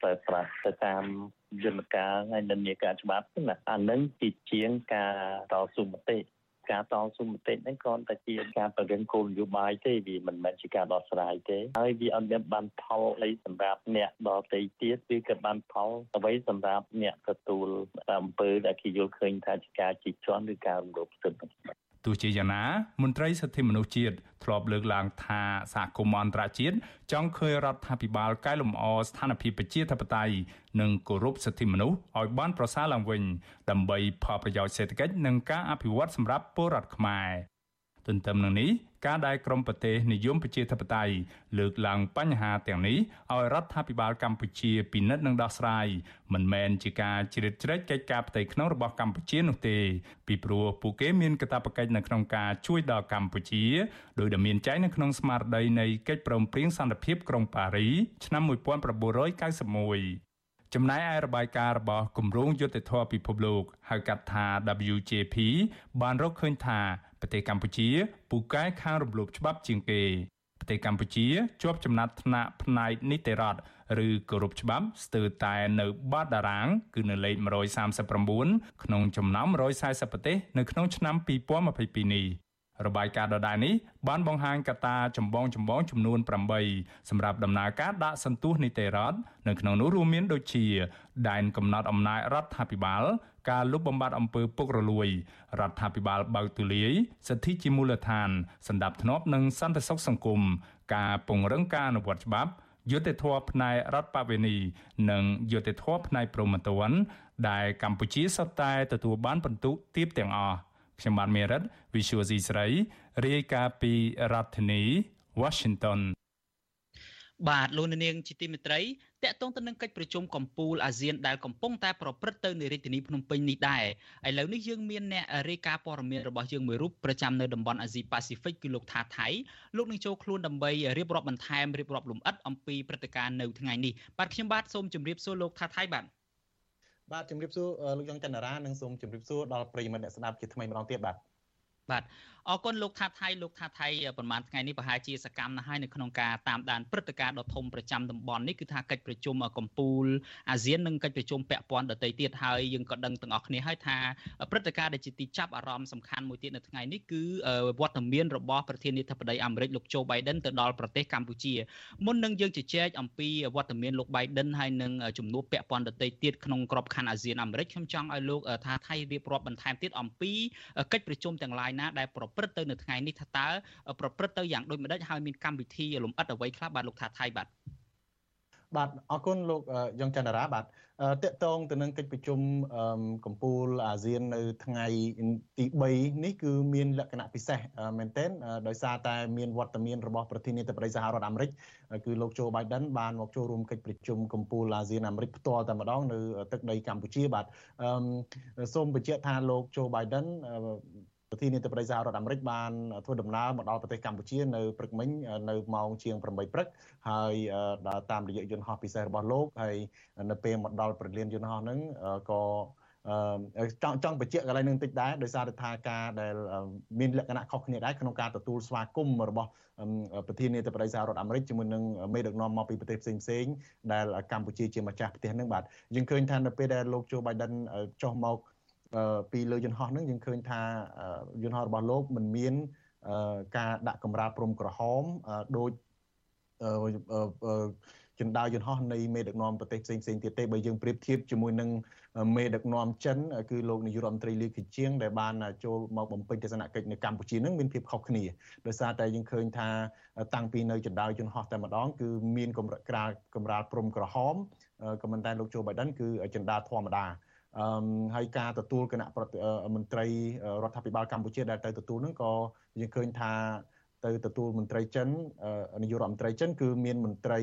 ប្រើប្រាស់ទៅតាមយន្តការហើយនិន្នាការច្បាប់ណាអានឹងជាជាងការតស៊ូមតិ ការតស៊ូមតិហ្នឹងគ្រាន់តែជាការបង្រៀនគោលនយោបាយទេវាមិនមែនជាការដោះស្រាយទេហើយវាអត់មានបានផលអីសម្រាប់អ្នកដទៃទៀតវាក៏បានផលអ្វីសម្រាប់អ្នកទទួលអំពើដែលគេយល់ឃើញថាជាការជិះជាន់ឬការរំលោភសិទ្ធិ ទោះជាយ៉ាងណាមន្ត្រីសិទ្ធិមនុស្សជាតិធ្លាប់លើកឡើងថាសហគមន៍អន្តរជាតិចង់ឃើញរដ្ឋាភិបាលកែលម្អស្ថានភាពប្រជាធិបតេយ្យនិងគោរពសិទ្ធិមនុស្សឲ្យបានប្រសើរឡើងវិញដើម្បីផលប្រយោជន៍សេដ្ឋកិច្ចនិងការអភិវឌ្ឍសម្រាប់ពលរដ្ឋខ្មែរ ទន្ទឹមនឹងនេះការដែលក្រមប្រទេសនិយមប្រជាធិបតេយ្យលើកឡើងបញ្ហាទាំងនេះឲ្យរដ្ឋាភិបាលកម្ពុជាពិនិត្យនិងដោះស្រាយមិនមែនជាការជ្រៀតជ្រែកកិច្ចការផ្ទៃក្នុងរបស់កម្ពុជានោះទេ ពីព្រោះពួកគេមានកាតព្វកិច្ចនៅក្នុងការជួយដល់កម្ពុជាដោយដែលមានចែងនៅក្នុងស្មារតីនៃកិច្ចព្រមព្រៀងសន្តិភាពក្រុងប៉ារីឆ្នាំ1991 ចំណែកឯរបាយការណ៍របស់គម្រោងយុទ្ធធរពិភពលោកហៅកាត់ថា WJP បានរកឃើញថាប្រទេសកម្ពុជាពូកែខាងរំលោភច្បាប់ជាងគេប្រទេសកម្ពុជាជាប់ចំណាត់ថ្នាក់ផ្នែកនីតិរដ្ឋឬគោរពច្បាប់ស្ទើរតែនៅបាតតារាង គឺនៅលេខ139ក្នុងចំណោម140ប្រទេសនៅក្នុងឆ្នាំ2022នេះ របាយការណ៍ដដែលនេះបានបង្ហាញកត្តាចម្បងចម្បងចំនួន8សម្រាប់ដំណើរការដាក់សន្ទុះនីតិរដ្ឋនៅក្នុងនោះរួមមានដូចជា ដែនកំណត់អំណាចរដ្ឋាភិបាល ការលុបបំបាត់អំពើពុករលួយរដ្ឋាភិបាលបើកទូលាយសិទ្ធិជាមូលដ្ឋានសម្ដាប់ធ្នាប់និងសន្តិសុខសង្គមការពង្រឹងការអនុវត្តច្បាប់យុត្តិធម៌ផ្នែករដ្ឋបវេនីនិងយុត្តិធម៌ផ្នែកព្រហ្មទណ្ឌដែលកម្ពុជាសុទ្ធតែទទួលបានពិន្ទុទាបទាំងអស់ ខ្ញុំបាទមេរិត Visual C ស្រីរាយការណ៍ពីរដ្ឋធានី Washington បាទលោកនាងជាទីមេត្រីតកតងទៅនឹងកិច្ចប្រជុំកំពូលអាស៊ានដែលកំពុងតែប្រព្រឹត្តទៅនៅរាជធានីភ្នំពេញនេះដែរឥឡូវនេះយើងមានអ្នករាយការណ៍ព័ត៌មានរបស់យើងមួយរូបប្រចាំនៅតំបន់អាស៊ីប៉ាស៊ីហ្វិកគឺលោកថាថៃលោកនឹងចូលខ្លួនដើម្បីរៀបរាប់បន្ថែមរៀបរាប់លម្អិតអំពីព្រឹត្តិការណ៍នៅថ្ងៃនេះបាទខ្ញុំបាទសូមជម្រាបសួរលោកថាថៃបាទ បាទជំរាបសួរលោកយ៉ងច័ន្ទរានិងសូមជម្រាបសួរដល់ប្រិយមិត្តអ្នកស្ដាប់ជាថ្មីម្ដងទៀតបាទបាទ អរគុណលោកថាថៃលោកថាថៃប្រហែលថ្ងៃនេះប្រហែលជាសកម្មណាស់ហើយនៅក្នុងការតាមដានព្រឹត្តិការណ៍ដ៏ធំប្រចាំតំបន់នេះគឺថាកិច្ចប្រជុំកម្ពុជាអាស៊ាននិងកិច្ចប្រជុំពាក់ព័ន្ធដទៃទៀតហើយយើងក៏ដឹងទាំងអស់គ្នាហើយថាព្រឹត្តិការណ៍ដែលជាទីចាប់អារម្មណ៍សំខាន់មួយទៀតនៅថ្ងៃនេះគឺវត្តមានរបស់ប្រធានាធិបតីអាមេរិកលោកโจ Biden ទៅដល់ប្រទេសកម្ពុជាមុននឹងយើងជជែកអំពីវត្តមានលោក Biden ហើយនឹងជំនួបពាក់ព័ន្ធដទៃទៀតក្នុងក្របខ័ណ្ឌអាស៊ានអាមេរិកខ្ញុំចង់ឲ្យលោកថាថៃរៀបរាប់បន្ថែមទៀតអំពីកិច្ចប្រជុំទាំងឡាយណាដែលប្រព្រឹត្តទៅនៅថ្ងៃនេះថាតើប្រព្រឹត្តទៅយ៉ាងដូចម្ដេចហើយមានកម្មវិធីលំអិតអ្វីខ្លះបាទលោកថាថៃបាទបាទអរគុណលោកយ៉ងច័ន្ទរាបាទតកតងទៅនឹងកិច្ចប្រជុំកម្ពុជាអាស៊ាននៅថ្ងៃទី3នេះគឺមានលក្ខណៈពិសេសមែនទែនដោយសារតែមានវត្តមានរបស់ប្រធានាធិបតីសហរដ្ឋអាមេរិកគឺលោកโจ Biden បានមកចូលរួមកិច្ចប្រជុំកម្ពុជាអាស៊ានអាមេរិកផ្ទាល់តែម្ដងនៅទឹកដីកម្ពុជាបាទសូមបញ្ជាក់ថាលោកโจ Biden ប្រធានាធិបតីសហរដ្ឋអាមេរិកបានធ្វើដំណើរមកដល់ប្រទេសកម្ពុជានៅព្រឹកមិញនៅម៉ោងជាង8ព្រឹកហើយដល់តាមរយៈយន្តហោះពិសេសរបស់លោកហើយនៅពេលមកដល់ប្រលានយន្តហោះហ្នឹងក៏អឺចង់ចង់បញ្ជាក់កន្លែងនឹងតិចដែរដោយសារថាការដែលមានលក្ខណៈខុសគ្នាដែរក្នុងការទទួលស្វាគមន៍របស់ប្រធានាធិបតីសហរដ្ឋអាមេរិកជាមួយនឹងមេដឹកនាំមកពីប្រទេសផ្សេងផ្សេងដែលកម្ពុជាជាម្ចាស់ប្រទេសនឹងបាទយើងឃើញថានៅពេលដែលលោកជូបៃដិនចុះមក ពីលើយន្តហោះហ្នឹងយើងឃើញថាយន្តហោះរបស់លោកមិនមានការដាក់កម្រាលព្រំក្រហមដោយចិន្តាយន្តហោះនៃមេដឹកនាំប្រទេសផ្សេងផ្សេងទៀតទេបើយើងប្រៀបធៀបជាមួយនឹងមេដឹកនាំចិនគឺលោកនាយករដ្ឋមន្ត្រីលីខៀជាងដែលបានចូលមកបំពេញទស្សនកិច្ចនៅកម្ពុជានឹងមានភាពខុសគ្នាដោយសារតែយើងឃើញថាតាំងពីនៅចិន្តាយន្តហោះតែម្ដងគឺមានកម្រាលក្រាលកម្រាលព្រំក្រហមក៏ប៉ុន្តែលោកโจ Biden គឺចិន្តាធម្មតា អឺហើយការទទួលគណៈមន្ត្រីរដ្ឋាភិបាលកម្ពុជាដែលទៅទទួលហ្នឹងក៏យើងឃើញថាទៅទទួលមន្ត្រីចិននាយករដ្ឋមន្ត្រីចិនគឺមានមន្ត្រី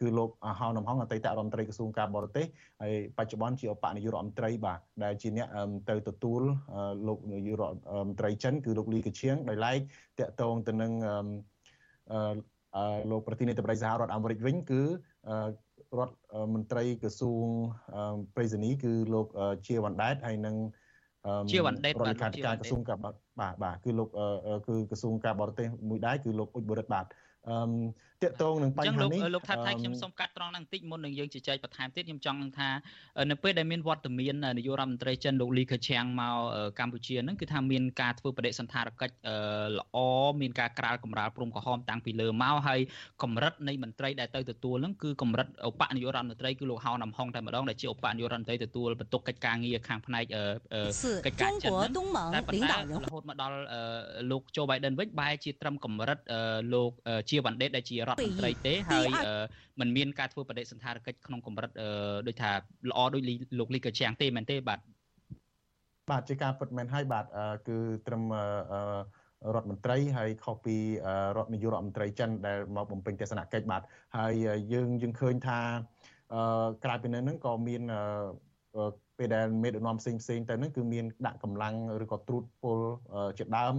គឺលោកហៅនំហងអតីតរដ្ឋមន្ត្រីក្រសួងការបរទេសហើយបច្ចុប្បន្នជាឧបនាយករដ្ឋមន្ត្រីបាទដែលជាអ្នកទៅទទួលលោកនាយករដ្ឋមន្ត្រីចិនគឺលោកលីកឈៀងដោយឡែកតកតងទៅនឹងលោកប្រធានាធិបតីសហរដ្ឋអាមេរិកវិញគឺ រដ្ឋមន្ត្រីក្រសួងប្រៃសណីគឺលោកជាវ៉ាន់ដែតហើយនឹងជាវ៉ាន់ដែតរដ្ឋលេខាធិការក្រសួងការបរបាទបាទគឺលោកគឺក្រសួងការបរទេសមួយដែរគឺលោកអ៊ុចបរិទ្ធបាទ អឺតកតងនឹងបញ្ហានេះលោកថាថៃខ្ញុំសូមកាត់ត្រង់នឹងបន្តិចមុននឹងយើងជជែកបន្ថែមទៀតខ្ញុំចង់នឹងថានៅពេលដែលមានវត្តមាននាយករដ្ឋមន្ត្រីចិនលោកលីខេឆាំងមកកម្ពុជាហ្នឹងគឺថាមានការធ្វើបដិសន្តារកិច្ចល្អមានការក្រាលកម្រាលព្រំក្រហមតាំងពីលើមកហើយកម្រិតនៃមន្ត្រីដែលទៅទទួលហ្នឹងគឺកម្រិតឧបនាយករដ្ឋមន្ត្រីគឺលោកហៅណាំហុងតែម្ដងដែលជាឧបនាយករដ្ឋមន្ត្រីទទួលបន្ទុកកិច្ចការងារខាងផ្នែកកិច្ចការចិនតែប៉ុន្តែរហូតមកដល់លោកโจ Biden វិញបែរជាត្រឹមកម្រិតលោកជាវ៉ាន់ដេតដែលជារដ្ឋមន្ត្រីទេហើយมันមានការធ្វើបដិសន្តារកិច្ចក្នុងកម្រិតដូចថាល្អដូចលោកលីកាជាងទេមែនទេបាទបាទជាការពិតមែនហើយបាទគឺត្រឹមរដ្ឋមន្ត្រីហើយខុសពីរដ្ឋនាយករដ្ឋមន្ត្រីចិនដែលមកបំពេញទស្សនកិច្ចបាទហើយយើងយើងឃើញថាក្រៅពីនឹងក៏មានពេលដែលមេដឹកនាំផ្សេងផ្សេងទៅនឹងគឺមានដាក់កម្លាំងឬក៏ត្រួតពលជាដើម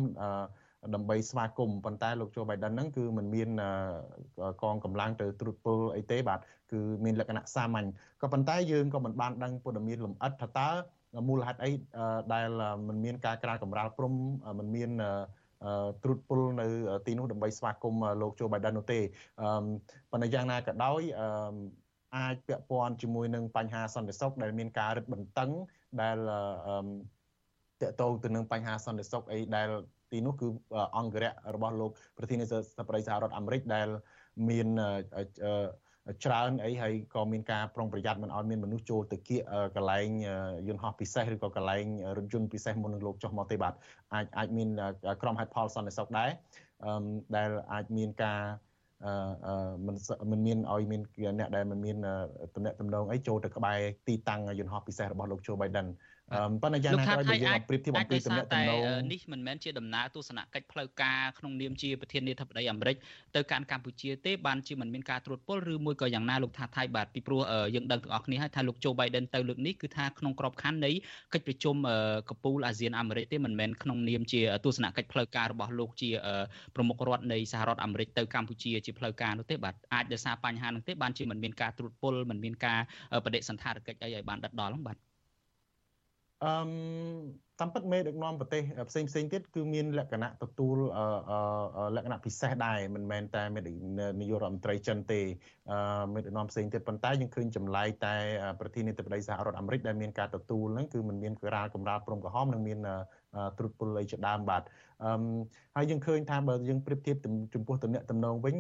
ដើម្បីស្វាគមន៍ប៉ុន្តែលោកជូបៃដិនហ្នឹងគឺមិនមានកងកម្លាំងទៅត្រួតពលអីទេបាទគឺមានលក្ខណៈសាមញ្ញក៏ប៉ុន្តែយើងក៏មិនបានដឹងព័ត៌មានលម្អិតថាតើមូលហេតុអីដែលមិនមានការក្រានកម្រាលព្រំមិនមានត្រួតពលនៅទីនោះដើម្បីស្វាគមន៍លោកជូបៃដិននោះទេប៉ុន្តែយ៉ាងណាក៏ដោយអាចពាក់ព័ន្ធជាមួយនឹងបញ្ហាសន្តិសុខដែលមានការរឹតបន្តឹងដែលតកតងទៅនឹងបញ្ហាសន្តិសុខអីដែល ទីនោះគឺអង្គរៈរបស់លោកប្រធានាធិបតីសហរដ្ឋអាមេរិកដែលមានច្រើនអីហើយក៏មានការប្រុងប្រយ័ត្នមិនឲ្យមានមនុស្សចូលទៅគៀកកន្លែងយន្តហោះពិសេសឬក៏កន្លែងរថយន្តពិសេសមុននឹងលោកចុះមកទេបាទអាចអាចមានក្រុមហេតុផលសន្តិសុខដែរដែលអាចមានការអឺមិនមិនមានឲ្យមានអ្នកដែលមិនមានតំណែងតំណងអីចូលទៅក្បែរទីតាំងយន្តហោះពិសេសរបស់លោក Joe Biden ប៉ុន្តែយ៉ាងណាក៏ដោយបើយើងប្រៀបធៀបអំពីទំនាក់ទំនងនេះមិនមែនជាដំណើរទស្សនកិច្ចផ្លូវការក្នុងនាមជាប្រធានាធិបតីអាមេរិកទៅកាន់កម្ពុជាទេបានជាមិនមានការត្រួតពិលឬមួយក៏យ៉ាងណាលោកថាថៃបាទពីព្រោះយើងដឹងទាំងអស់គ្នាហើយថាលោកโจ Biden ទៅលើកនេះគឺថាក្នុងក្របខ័ណ្ឌនៃកិច្ចប្រជុំកពូលអាស៊ានអាមេរិកទេមិនមែនក្នុងនាមជាទស្សនកិច្ចផ្លូវការរបស់លោកជាប្រមុខរដ្ឋនៃសហរដ្ឋអាមេរិកទៅកម្ពុជាជាផ្លូវការនោះទេបាទអាចដោយសារបញ្ហានោះទេបានជាមិនមានការត្រួតពិលមិនមានការបដិសន្តារកិច្ចអីឲ្យបានដិតដល់ហ្នឹងបាទ អឺតាមពិតមេដឹកនាំប្រទេសផ្សេងផ្សេងទៀតគឺមានលក្ខណៈទទួលលក្ខណៈពិសេសដែរមិនមែនតែមេនាយករដ្ឋមន្ត្រីចិនទេមេដឹកនាំផ្សេងទៀតប៉ុន្តែយើងឃើញចម្លែកតែប្រធានាធិបតីសហរដ្ឋអាមេរិកដែលមានការទទួលហ្នឹងគឺมันមានក្រាលកម្រាលព្រំក្រហមនិងមានត្រុតពលល័យជាដើមបាទអឺហើយយើងឃើញថាបើយើងប្រៀបធៀបចំពោះតំណែងតំណងវិញ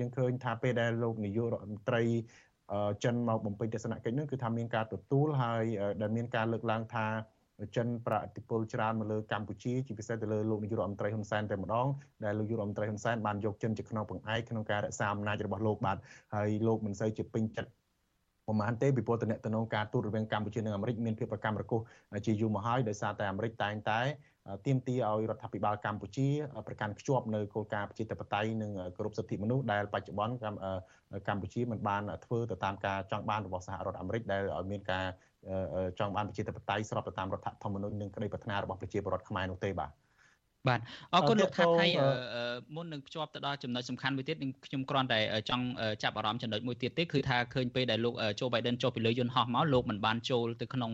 យើងឃើញថាពេលដែលលោកនាយករដ្ឋមន្ត្រី ចិនមកបំពេញទស្សនកិច្ចនឹងគឺថាមានការទទួលហើយដែលមានការលើកឡើងថាចិនប្រតិពលច្រើនមកលើកម្ពុជាជាពិសេសទៅលើលោកនាយករដ្ឋមន្ត្រីហ៊ុនសែនតែម្ដងដែលលោកនាយករដ្ឋមន្ត្រីហ៊ុនសែនបានយកចិនជាខ្នងបង្អែកក្នុងការរក្សាអំណាចរបស់លោកបាទហើយលោកមិនសូវជាពេញចិត្ត ប្រហែលទេពីព្រោះតំណែងការទូតរវាងកម្ពុជានិងអាមេរិកមានភាពប្រកម្មរកុសជាយូរមកហើយដោយសារតែអាមេរិកតែងតែទាមទារឲ្យរដ្ឋាភិបាលកម្ពុជាប្រកាន់ខ្ជាប់នៅគោលការណ៍ប្រជាធិបតេយ្យនិងគោរពសិទ្ធិមនុស្សដែលបច្ចុប្បន្នកម្ពុជាមិនបានធ្វើទៅតាមការចង់បានរបស់សហរដ្ឋអាមេរិកដែលឲ្យមានការចង់បានប្រជាធិបតេយ្យស្របទៅតាមរដ្ឋធម្មនុញ្ញនិងក្តីប្រាថ្នារបស់ប្រជាពលរដ្ឋខ្មែរនោះទេបាទ បាទអរគុណលោកថាថៃមុននឹងភ្ជាប់ទៅដល់ចំណុចសំខាន់មួយទៀតនឹងខ្ញុំគ្រាន់តែចង់ចាប់អារម្មណ៍ចំណុចមួយទៀតទេគឺថាឃើញពេលដែលលោកជូបៃដិនចុះពីលើយន្តហោះមកលោកមិនបានចូលទៅក្នុង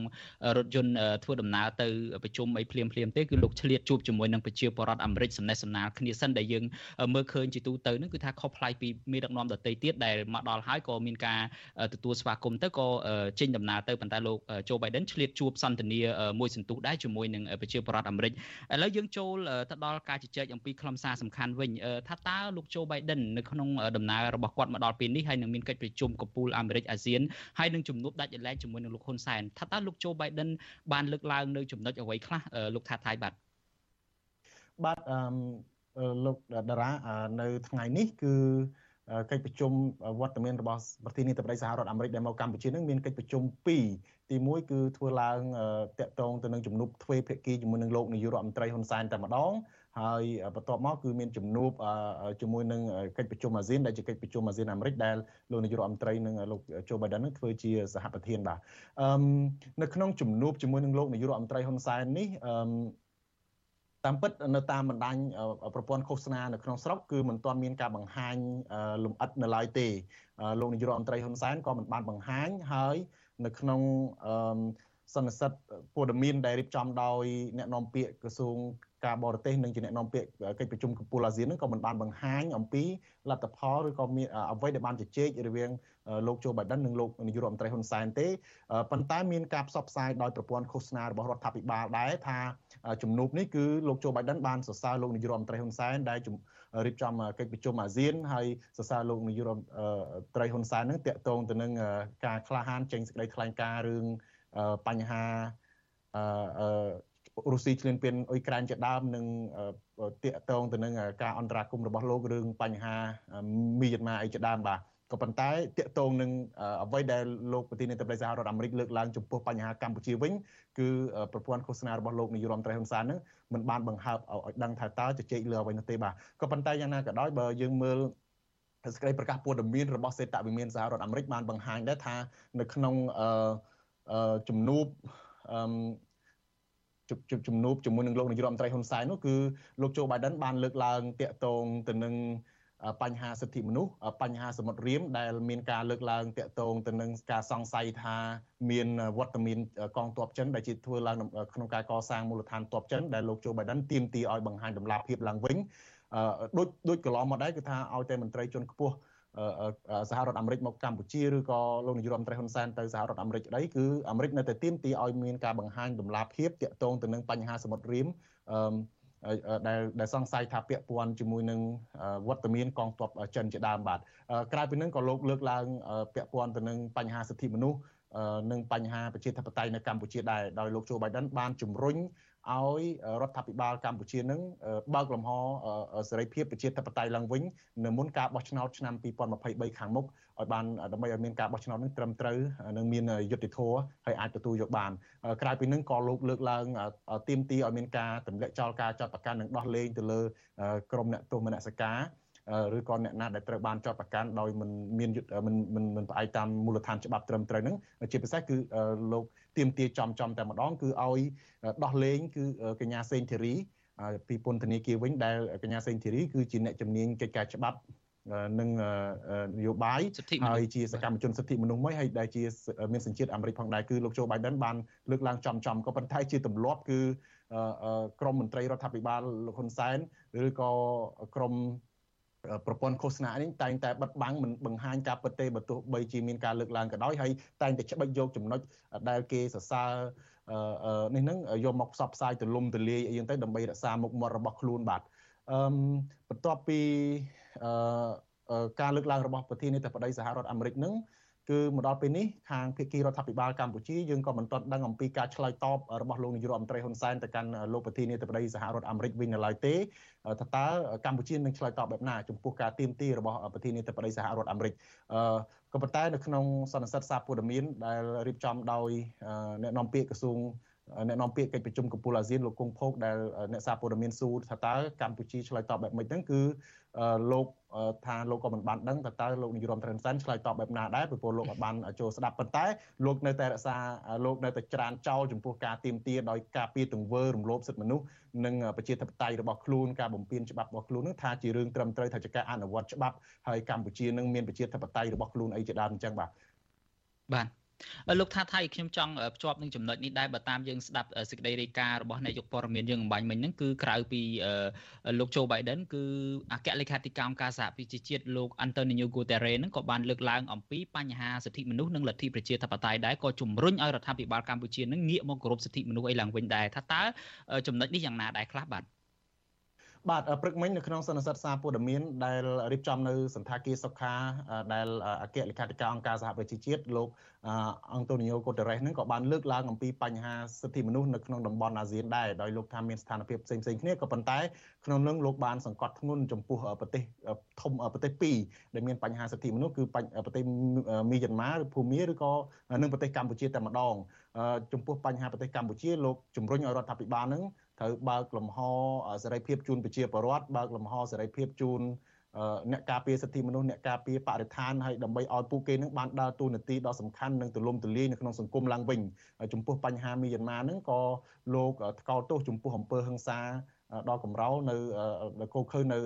រថយន្តធ្វើដំណើរទៅប្រជុំអីភ្លាមភ្លាមទេគឺលោកឆ្លៀតជួបជាមួយនឹងប្រជាពលរដ្ឋអាមេរិកសំណេះសំណាលគ្នាសិនដែលយើងមើលឃើញជាទូទៅនឹងគឺថាខុសប្លែកពីមេដឹកនាំដទៃទៀតដែលមកដល់ហើយក៏មានការទទួលស្វាគមន៍ទៅក៏ចេញដំណើរទៅប៉ុន្តែលោកជូបៃដិនឆ្លៀតជួបសន្ទនាមួយសន្ទុះដែរជាមួយនឹងប្រជាពលរដ្ឋអាមេរិកឥឡូវយើងចូលទៅដល់ការជជែកអំពីខ្លឹមសារសំខាន់វិញថាតើលោកโจ Biden នៅក្នុងដំណើររបស់គាត់មកដល់ពេលនេះហើយនឹងមានកិច្ចប្រជុំកំពូលអាមេរិកអាស៊ានហើយនឹងជំនួបដាច់ដライជាមួយនឹងលោកហ៊ុនសែនថាតើលោកโจ Biden បានលើកឡើងនៅចំណុចអ្វីខ្លះលោកថាថៃបាទបាទអឺលោកតារានៅថ្ងៃនេះគឺ ឺ កិច្ចប្រជុំវត្តមានរបស់ប្រធានាធិបតីសហរដ្ឋអាមេរិកដែលមកកម្ពុជានឹងមានកិច្ចប្រជុំ2ទី1គឺធ្វើឡើងតាក់ទងទៅនឹងជំនួបទ្វេភាគីជាមួយនឹងលោកនាយករដ្ឋមន្ត្រីហ៊ុនសែនតែម្ដងហើយបន្ទាប់មកគឺមានជំនួបជាមួយនឹងកិច្ចប្រជុំអាស៊ានដែលជាកិច្ចប្រជុំអាស៊ានអាមេរិកដែលលោកនាយករដ្ឋមន្ត្រីនិងលោកโจ Biden នឹងធ្វើជាសហប្រធានបាទអឺនៅក្នុងជំនួបជាមួយនឹងលោកនាយករដ្ឋមន្ត្រីហ៊ុនសែននេះអឺ តាមពិតនៅតាមបណ្ដាញប្រព័ន្ធឃោសនានៅក្នុងស្រុកគឺមិនទាន់មានការបង្ហាញលំអិតនៅឡើយទេលោកនាយករដ្ឋមន្ត្រីហ៊ុនសែនក៏មិនបានបង្ហាញហើយនៅក្នុងអឺសន្និសិទព័ត៌មានដែលរៀបចំដោយអ្នកនាំពាក្យក្រសួងការបរទេសនិងជាអ្នកនាំពាក្យកិច្ចប្រជុំកំពូលអាស៊ាននឹងក៏មិនបានបង្ហាញអំពីលទ្ធផលឬក៏មានអ្វីដែលបានជជែករវាងលោកโจ Biden និងលោកនាយករដ្ឋមន្ត្រីហ៊ុនសែនទេប៉ុន្តែមានការផ្សព្វផ្សាយដោយប្រព័ន្ធឃោសនារបស់រដ្ឋាភិបាលដែរថា ជំនួបនេះគឺលោកโจ Biden បានសរសើរលោកនាយករដ្ឋមន្ត្រីហ៊ុនសែនដែលរៀបចំកិច្ចប្រជុំអាស៊ានហើយសរសើរលោកនាយករដ្ឋមន្ត្រីហ៊ុនសែននឹងតាក់ទងទៅនឹងការក្លាហានចេញសេចក្តីថ្លែងការណ៍រឿងបញ្ហាអឺរុស្ស៊ីឈ្លានពានអ៊ុយក្រែនជាដើមនិងតាកតងទៅនឹងការអន្តរាគមរបស់លោករឿងបញ្ហាមីយ៉ាន់ម៉ាអីជាដើមបាទ ក៏ប៉ុន្តែតាកតងនឹងអ្វីដែលលោកប្រធានាធិបតីសហរដ្ឋអាមេរិកលើកឡើងចំពោះបញ្ហាកម្ពុជាវិញគឺប្រព័ន្ធឃោសនារបស់លោកនាយរដ្ឋមន្ត្រីហ៊ុនសែននឹងមិនបានបង្ហើបឲ្យដឹងថាតើជជែកលើអ្វីនោះទេបាទក៏ប៉ុន្តែយ៉ាងណាក៏ដោយបើយើងមើលសេចក្តីប្រកាសព័ត៌មានរបស់សេតវិមានសហរដ្ឋអាមេរិកបានបង្ហាញដែរថានៅក្នុងអឺជំនួបអឺជំនួបជាមួយនឹងលោកនាយរដ្ឋមន្ត្រីហ៊ុនសែននោះគឺលោកโจ Biden បានលើកឡើងតាក់ទងទៅនឹង បញ្ហាសិទ្ធិមនុស្សបញ្ហាសមុទ្ររៀមដែលមានការលើកឡើងតាក់ទងទៅនឹងការសង្ស័យថាមានវត្តមានកងទ័ពចិនដែលជាធ្វើឡើងក្នុងការកសាងមូលដ្ឋានទ័ពចិនដែលលោកโจ Biden ទាមទារឲ្យបង្ហាញតម្លាភាពឡើងវិញដូចដូចកន្លងមកដែរគឺថាឲ្យតែមន្ត្រីជាន់ខ្ពស់សហរដ្ឋអាមេរិកមកកម្ពុជាឬក៏លោកនាយករដ្ឋមន្ត្រីហ៊ុនសែនទៅសហរដ្ឋអាមេរិកក្តីគឺអាមេរិកនៅតែទាមទារឲ្យមានការបង្ហាញតម្លាភាពតាក់ទងទៅនឹងបញ្ហាសមុទ្ររៀមអឺ ដែលដែលសង្ស័យថាពាក់ព័ន្ធជាមួយនឹងវត្តមានកងទ័ពចិនជាដើមបាទក្រៅពីនឹងក៏លោកលើកឡើងពាក់ព័ន្ធទៅនឹងបញ្ហាសិទ្ធិមនុស្សនឹងបញ្ហាប្រជាធិបតេយ្យនៅកម្ពុជាដែរដោយលោកជូបៃដិនបានជំរុញឲ្យរដ្ឋាភិបាលកម្ពុជានឹងបើកលំហសេរីភាពប្រជាធិបតេយ្យឡើងវិញនៅមុនការបោះឆ្នោតឆ្នាំ2023ខាងមុខ ឲ្យបានដើម្បីឲ្យមានការបោះឆ្នោតនឹងត្រឹមត្រូវនិងមានយុត្តិធម៌ហើយអាចទទួលយកបានក្រៅពីនឹងក៏លោកលើកឡើងទៀមទីឲ្យមានការទម្លាក់ចោលការចាត់ប្រកាន់និងដោះលែងទៅលើក្រុមអ្នកទោសមនសិការឬក៏អ្នកណាដែលត្រូវបានចាត់ប្រកាន់ដោយមិនមានមិនមិនមិនផ្អែកតាមមូលដ្ឋានច្បាប់ត្រឹមត្រូវហ្នឹងជាពិសេសគឺលោកទៀមទាចំចំតែម្ដងគឺឲ្យដោះលែងគឺកញ្ញាសេងធីរីពីពន្ធនាគារវិញដែលកញ្ញាសេងធីរីគឺជាអ្នកជំនាញកិច្ចការច្បាប់ និងនយោបាយហើយជាសកម្មជនសិទ្ធិមនុស្សមួយហើយដែលជាមានសញ្ជាតិអាមេរិកផងដែរគឺលោកโจ Biden បានលើកឡើងចំចំក៏ប៉ុន្តែជាទម្លាប់គឺក្រមមន្ត្រីរដ្ឋាភិបាលលោកហ៊ុនសែនឬក៏ក្រមប្រព័ន្ធឃោសនានេះតែងតែបិទបាំងមិនបង្ហាញការពិតទេបើទោះបីជាមានការលើកឡើងក៏ដោយហើយតែងតែច្បិចយកចំណុចដែលគេសរសើរនេះនឹងយកមកផ្សព្វផ្សាយទលំទលាយអីយ៉ាងទៅដើម្បីរក្សាមុខមាត់របស់ខ្លួនបាទអឺបន្ទាប់ពីអឺ ការលើកឡើងរបស់ប្រធានាធិបតីសហរដ្ឋអាមេរិកនឹងគឺមកដល់ពេលនេះខាងភាគីរដ្ឋាភិបាលកម្ពុជាយើងក៏មិនទាន់ដឹងអំពីការឆ្លើយតបរបស់លោកនាយករដ្ឋមន្ត្រីហ៊ុនសែនទៅកាន់លោកប្រធានាធិបតីសហរដ្ឋអាមេរិកវិញនៅឡើយទេថាតើកម្ពុជានឹងឆ្លើយតបបែបណាចំពោះការទៀមទីរបស់ប្រធានាធិបតីសហរដ្ឋអាមេរិកអឺក៏ប៉ុន្តែនៅក្នុងសន្និសីទសារព័ត៌មានដែលរៀបចំដោយអ្នកនាំពាក្យក្រសួង អ្នកនាំពាក្យកិច្ចប្រជុំកំពូលអាស៊ានលោកគង់ភោគដែលអ្នកសារព័ត៌មានស៊ូថាតើកម្ពុជាឆ្លើយតបបែបម៉េចហ្នឹងគឺលោកថាលោកក៏មិនបានដឹងថាតើលោកនាយរដ្ឋមន្ត្រីហ៊ុនសែនឆ្លើយតបបែបណាដែរពីព្រោះលោកអត់បានចូលស្ដាប់ប៉ុន្តែលោកនៅតែរក្សាលោកនៅតែច្រានចោលចំពោះការទៀមទាដោយការពីទង្វើរំលោភសិទ្ធិមនុស្សនិងប្រជាធិបតេយ្យរបស់ខ្លួនការបំពានច្បាប់របស់ខ្លួននឹងថាជារឿងត្រឹមត្រូវថាជាការអនុវត្តច្បាប់ហើយកម្ពុជានឹងមានប្រជាធិបតេយ្យរបស់ខ្លួនអីជាដើមអញ្ចឹងបាទបាទ លោកថាថៃខ្ញុំចង់ភ្ជាប់នឹងចំណុចនេះដែរបើតាមយើងស្ដាប់សេចក្តីរាយការណ៍របស់នាយកព័ត៌មានយើងអំបញ្ញមិញហ្នឹងគឺក្រៅពីលោកโจ Biden គឺអគ្គលេខាធិការអង្គការសហប្រជាជាតិលោក Antonio Guterres ហ្នឹងក៏បានលើកឡើងអំពីបញ្ហាសិទ្ធិមនុស្សនិងលទ្ធិប្រជាធិបតេយ្យដែរក៏ជំរុញឲ្យរដ្ឋាភិបាលកម្ពុជានឹងងាកមកគោរពសិទ្ធិមនុស្សអីឡើងវិញដែរថាតើចំណុចនេះយ៉ាងណាដែរខ្លះបាទ បាទព្រឹកមិញនៅក្នុងសន្និសីទសារព័ត៌មានដែលរៀបចំនៅសន្តាគារសុខាដែលអគ្គលេខាធិការអង្គការសហប្រជាជាតិលោកអង់តូនីញ៉ូកូតេរ៉េសនឹងក៏បានលើកឡើងអំពីបញ្ហាសិទ្ធិមនុស្សនៅក្នុងតំបន់អាស៊ានដែរដោយលោកថាមានស្ថានភាពផ្សេងៗគ្នាក៏ប៉ុន្តែក្នុងនោះលោកបានសង្កត់ធ្ងន់ចំពោះប្រទេសធំប្រទេសពីរដែលមានបញ្ហាសិទ្ធិមនុស្សគឺប្រទេសមីយ៉ាន់ម៉ាឬភូមាឬក៏និងប្រទេសកម្ពុជាតែម្ដងចំពោះបញ្ហាប្រទេសកម្ពុជាលោកជំរុញឲ្យរដ្ឋាភិបាលនឹង ត្រូវបើកលំហសេរីភាពជូនប្រជាពលរដ្ឋបើកលំហសេរីភាពជូនអ្នកការពារសិទ្ធិមនុស្សអ្នកការពារបរិស្ថានហើយដើម្បីឲ្យពួកគេនឹងបានដើរតួនាទីដ៏សំខាន់និងទូលំទូលាយនៅក្នុងសង្គមឡើងវិញចំពោះបញ្ហាមីយ៉ាន់ម៉ាហ្នឹងក៏លោកថ្កោលទោសចំពោះអំពើហិង្សាដល់កម្រោនៅកោខើនៅ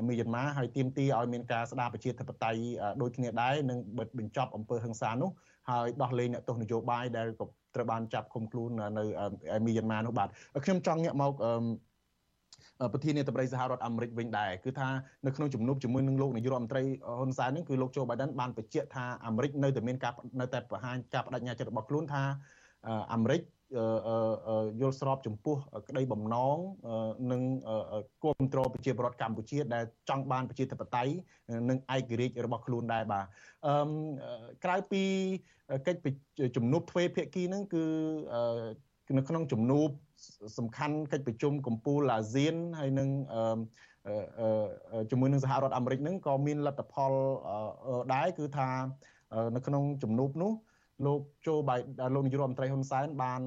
ឯមីយ៉ាន់ម៉ាហើយទាមទារឲ្យមានការស្ដារប្រជាធិបតេយ្យដូចគ្នាដែរនិងបញ្ចប់អំពើហិង្សានោះ ហើយដោះលែងអ្នកទោសនយោបាយដែលត្រូវបានចាប់ឃុំខ្លួននៅមីយ៉ាន់ម៉ានោះបាទខ្ញុំចង់ងាកមកប្រធានាធិបតីសហរដ្ឋអាមេរិកវិញដែរគឺថានៅក្នុងជំនួបជាមួយនឹងលោកនាយករដ្ឋមន្ត្រីហ៊ុនសែននឹងគឺលោកโจ Biden បានបញ្ជាក់ថាអាមេរិកនៅតែមានការនៅតែបង្ហាញការបដិញ្ញាចិត្តរបស់ខ្លួនថាអាមេរិក យល់ស្របចំពោះក្តីបំណងនិងគ្រប់គ្រងប្រជាពលរដ្ឋកម្ពុជា ដែលចង់បានប្រជាធិបតេយ្យនិងឯករាជ្យរបស់ខ្លួនដែរបាទអឺក្រៅពីកិច្ចជំនួបទ្វេភាគីហ្នឹងគឺនៅក្នុងជំនួបសំខាន់កិច្ចប្រជុំកម្ពុជាអាស៊ានហើយនឹងជាមួយនឹងសហរដ្ឋអាមេរិកហ្នឹងក៏មានលទ្ធផលដែរគឺថានៅក្នុងជំនួបនោះ លោកโจបៃលោកនាយករដ្ឋមន្ត្រីហ៊ុនសែនបាន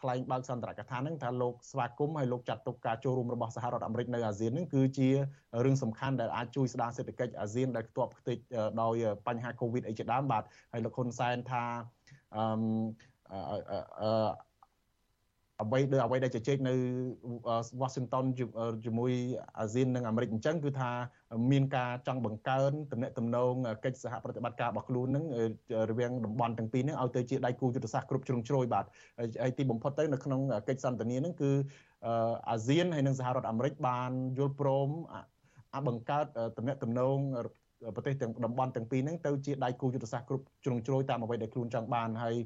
ថ្លែងបើកសន្ទរកថានឹងថាលោកស្វាគមន៍ហើយលោកចាត់ទុកការចូលរួមរបស់សហរដ្ឋអាមេរិកនៅអាស៊ាននឹងគឺជារឿងសំខាន់ដែលអាចជួយស្ដារសេដ្ឋកិច្ចអាស៊ានដែលខ្ទាប់ខ្ទេចដោយបញ្ហាកូវីដអីជាដើមបាទហើយលោកហ៊ុនសែនថាអឺ អ្វីដោយអ្វីដែលជជែកនៅ Washington ជាមួយអាស៊ាននិងអាមេរិកអញ្ចឹងគឺថាមានការចង់បង្កើនទំនាក់ទំនងកិច្ចសហប្រតិបត្តិការរបស់ខ្លួននឹងរវាងតំបន់ទាំងពីរនេះឲ្យទៅជាដៃគូយុទ្ធសាស្ត្រគ្រប់ជ្រុងជ្រោយបាទហើយទីបំផុតទៅនៅក្នុងកិច្ចសន្ទនានឹងគឺអាស៊ានហើយនិងសហរដ្ឋអាមេរិកបានយល់ព្រមបង្កើតទំនាក់ទំនងប្រទេសទាំងតំបន់ទាំងពីរហ្នឹងទៅជាដៃគូយុទ្ធសាស្ត្រគ្រប់ជ្រុងជ្រោយតាមអ្វីដែលខ្លួនចង់បានហើយ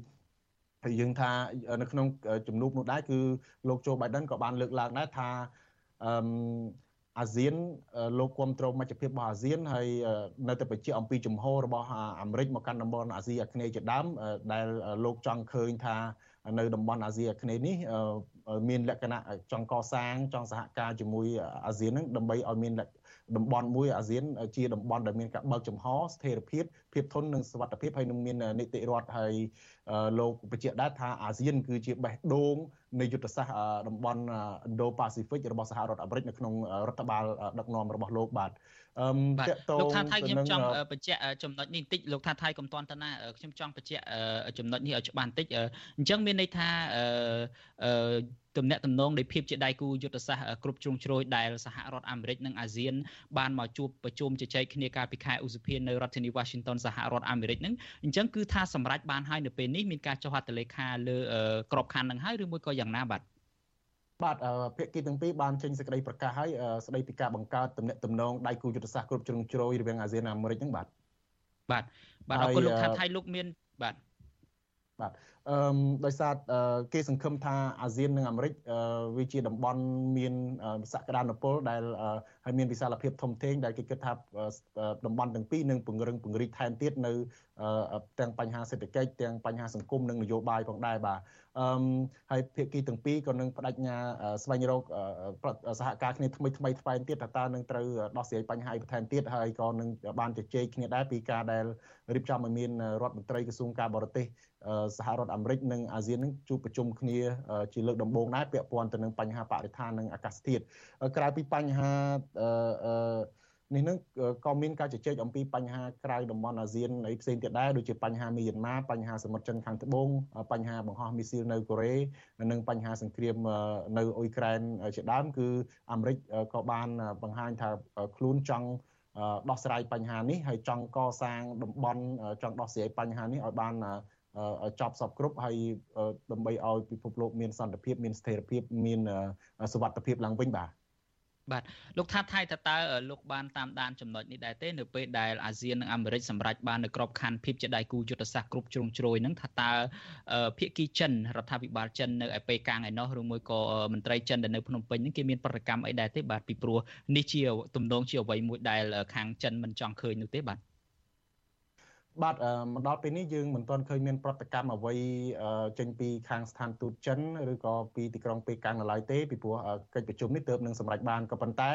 ហើយយើងថានៅក្នុងជំនួបនោះដែរគឺលោកโจ Biden ក៏បានលើកឡើងដែរថាអឺអាស៊ានលោកគ្រប់គ្រងមជ្ឈភាពរបស់អាស៊ានហើយនៅតែបញ្ជាក់អំពីជំហររបស់អាមេរិកមកកាន់តំបន់អាស៊ីអាគ្នេយ៍ជាដើមដែលលោកចង់ឃើញថានៅតំបន់អាស៊ីអាគ្នេយ៍នេះមានលក្ខណៈចង់កសាងចង់សហការជាមួយអាស៊ាននឹងដើម្បីឲ្យមាន តំបន់មួយអាស៊ានជាតំបន់ដែលមានការបើកចំហស្ថិរភាពភាពធន់និងសុវត្ថិភាពហើយនឹងមាននីតិរដ្ឋហើយលោកបញ្ជាក់ដែរថាអាស៊ាន គឺជាបេះដូងនៃយុទ្ធសាស្ត្រតំបន់ Indo-Pacific របស់សហរដ្ឋអាមេរិកនៅក្នុងរដ្ឋបាលដឹកនាំរបស់លោកបាទ អឺតកតងលោកថាថៃខ្ញុំចង់បញ្ជាក់ចំណុចនេះបន្តិចលោកថាថៃកុំតន់តណាខ្ញុំចង់បញ្ជាក់ចំណុចនេះឲ្យច្បាស់បន្តិចអញ្ចឹងមានន័យថាអឺទំនាក់ទំនងនៃភាពជាដៃគូយុទ្ធសាស្ត្រគ្រប់ជ្រុងជ្រោយដែលសហរដ្ឋអាមេរិកនិងអាស៊ានបានមកជួបប្រជុំជជែកគ្នាកាលពីខែឧសភានៅរដ្ឋធានី Washington សហរដ្ឋអាមេរិកហ្នឹងអញ្ចឹងគឺថាសម្រេចបានហើយនៅពេលនេះមានការចុះហត្ថលេខាលើក្របខ័ណ្ឌនឹងហើយឬមួយក៏យ៉ាងណាបាទ បាទភាគីទាំងពីរបានចេញសេចក្តីប្រកាសហើយស្តីពីការបង្កើតទំនាក់ទំនងដៃគូយុទ្ធសាស្ត្រគ្រប់ជ្រុងជ្រោយរវាងអាស៊ាននិងអាមេរិកហ្នឹងបាទបាទបាទអរគុណលោកថាថៃលោកមានបាទបាទ អឺដោយសារគេសង្ឃឹមថាអាស៊ាននិងអាមេរិកវាជាតំបន់មានសក្តានុពលដែលហើយមានវិសាលភាពធំធេងដែលគេគិតថាតំបន់ទាំងពីរនឹងពង្រឹងពង្រីកថែមទៀតនៅទាំងបញ្ហាសេដ្ឋកិច្ចទាំងបញ្ហាសង្គមនិងនយោបាយផងដែរបាទអឺហើយភាគីទាំងពីរក៏នឹងបដិញ្ញាស្វែងរកសហការគ្នាថ្មីថ្មីថ្លែងទៀតថាតើនឹងត្រូវដោះស្រាយបញ្ហាបន្ថែមទៀតហើយក៏នឹងបានជជែកគ្នាដែរពីការដែលរៀបចំឲ្យមានរដ្ឋមន្ត្រីក្រសួងការបរទេសសហរដ្ឋអាមេរិកនិងអាស៊ាននឹងជួបប្រជុំគ្នាជាលើកដំបូងដែរពាក់ព័ន្ធទៅនឹងបញ្ហាបរិស្ថាននិងអាកាសធាតុក្រៅពីបញ្ហាអឺនេះនឹងក៏មានការជជែកអំពីបញ្ហាក្រៅតំបន់អាស៊ានអីផ្សេងទៀតដែរដូចជាបញ្ហាមីយ៉ាន់ម៉ាបញ្ហាសមុទ្រចិនខាងត្បូងបញ្ហាបង្ហោះមីស៊ីលនៅកូរ៉េនិងបញ្ហាសង្គ្រាមនៅអ៊ុយក្រែនជាដើមគឺអាមេរិកក៏បានបង្ហាញថាខ្លួនចង់ដោះស្រាយបញ្ហានេះហើយចង់កសាងតំបន់ចង់ដោះស្រាយបញ្ហានេះឲ្យបាន ចប់សពគ្រប់ហើយដើម្បីឲ្យពិភពលោកមានសន្តិភាពមានស្ថិរភាពមានសុវត្ថិភាពឡើងវិញបាទបាទលោកថាថៃតើតើលោកបានតាមដានចំណុចនេះដែរទេនៅពេលដែលអាស៊ាននិងអាមេរិកសម្រេចបាននៅក្របខ័ណ្ឌភាពជាដៃគូយុទ្ធសាស្ត្រគ្រប់ជ្រុងជ្រោយហ្នឹងថាតើភាគីចិនរដ្ឋាភិបាលចិននៅឯពេលកាំងឯណោះឬមួយក៏មន្ត្រីចិនដែលនៅភ្នំពេញហ្នឹងគេមានប្រតិកម្មអីដែរទេបាទពីព្រោះនេះជាទំនងជាអ្វីមួយដែលខាងចិនមិនចង់ឃើញនោះទេបាទ បាទមកដល់ពេលនេះយើងមិនទាន់ឃើញមានប្រតិកម្មអ្វីចេញពីខាងស្ថានទូតចិនឬក៏ពីទីក្រុងប៉េកាំងនៅឡើយទេពីព្រោះកិច្ចប្រជុំនេះទើបនឹងសម្រេចបានក៏ប៉ុន្តែ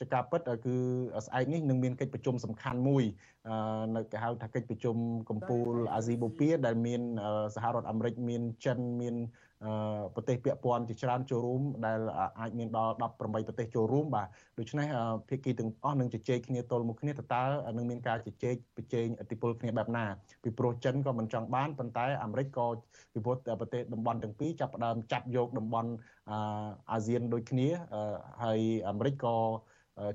ជាការពិតគឺស្អែកនេះនឹងមានកិច្ចប្រជុំសំខាន់មួយនៅគេហៅថាកិច្ចប្រជុំកម្ពុជាអាស៊ីបូព៌ាដែលមានសហរដ្ឋអាមេរិកមានចិនមានប្រទេសពាក់ព័ន្ធជាច្រើនចូលរួមដែលអាចមានដល់18ប្រទេសចូលរួមបាទដូច្នេះភាគីទាំងអស់នឹងជជែកគ្នាទល់មុខគ្នាតើនឹងមានការជជែកប្រជែងឥទ្ធិពលគ្នាបែបណាពីព្រោះចិនក៏មិនចង់បានប៉ុន្តែអាមេរិកក៏ពីព្រោះប្រទេសតំបន់ទាំងពីរចាប់ផ្ដើមចាប់យកតំបន់អាស៊ានដូចគ្នាហើយអាមេរិកក៏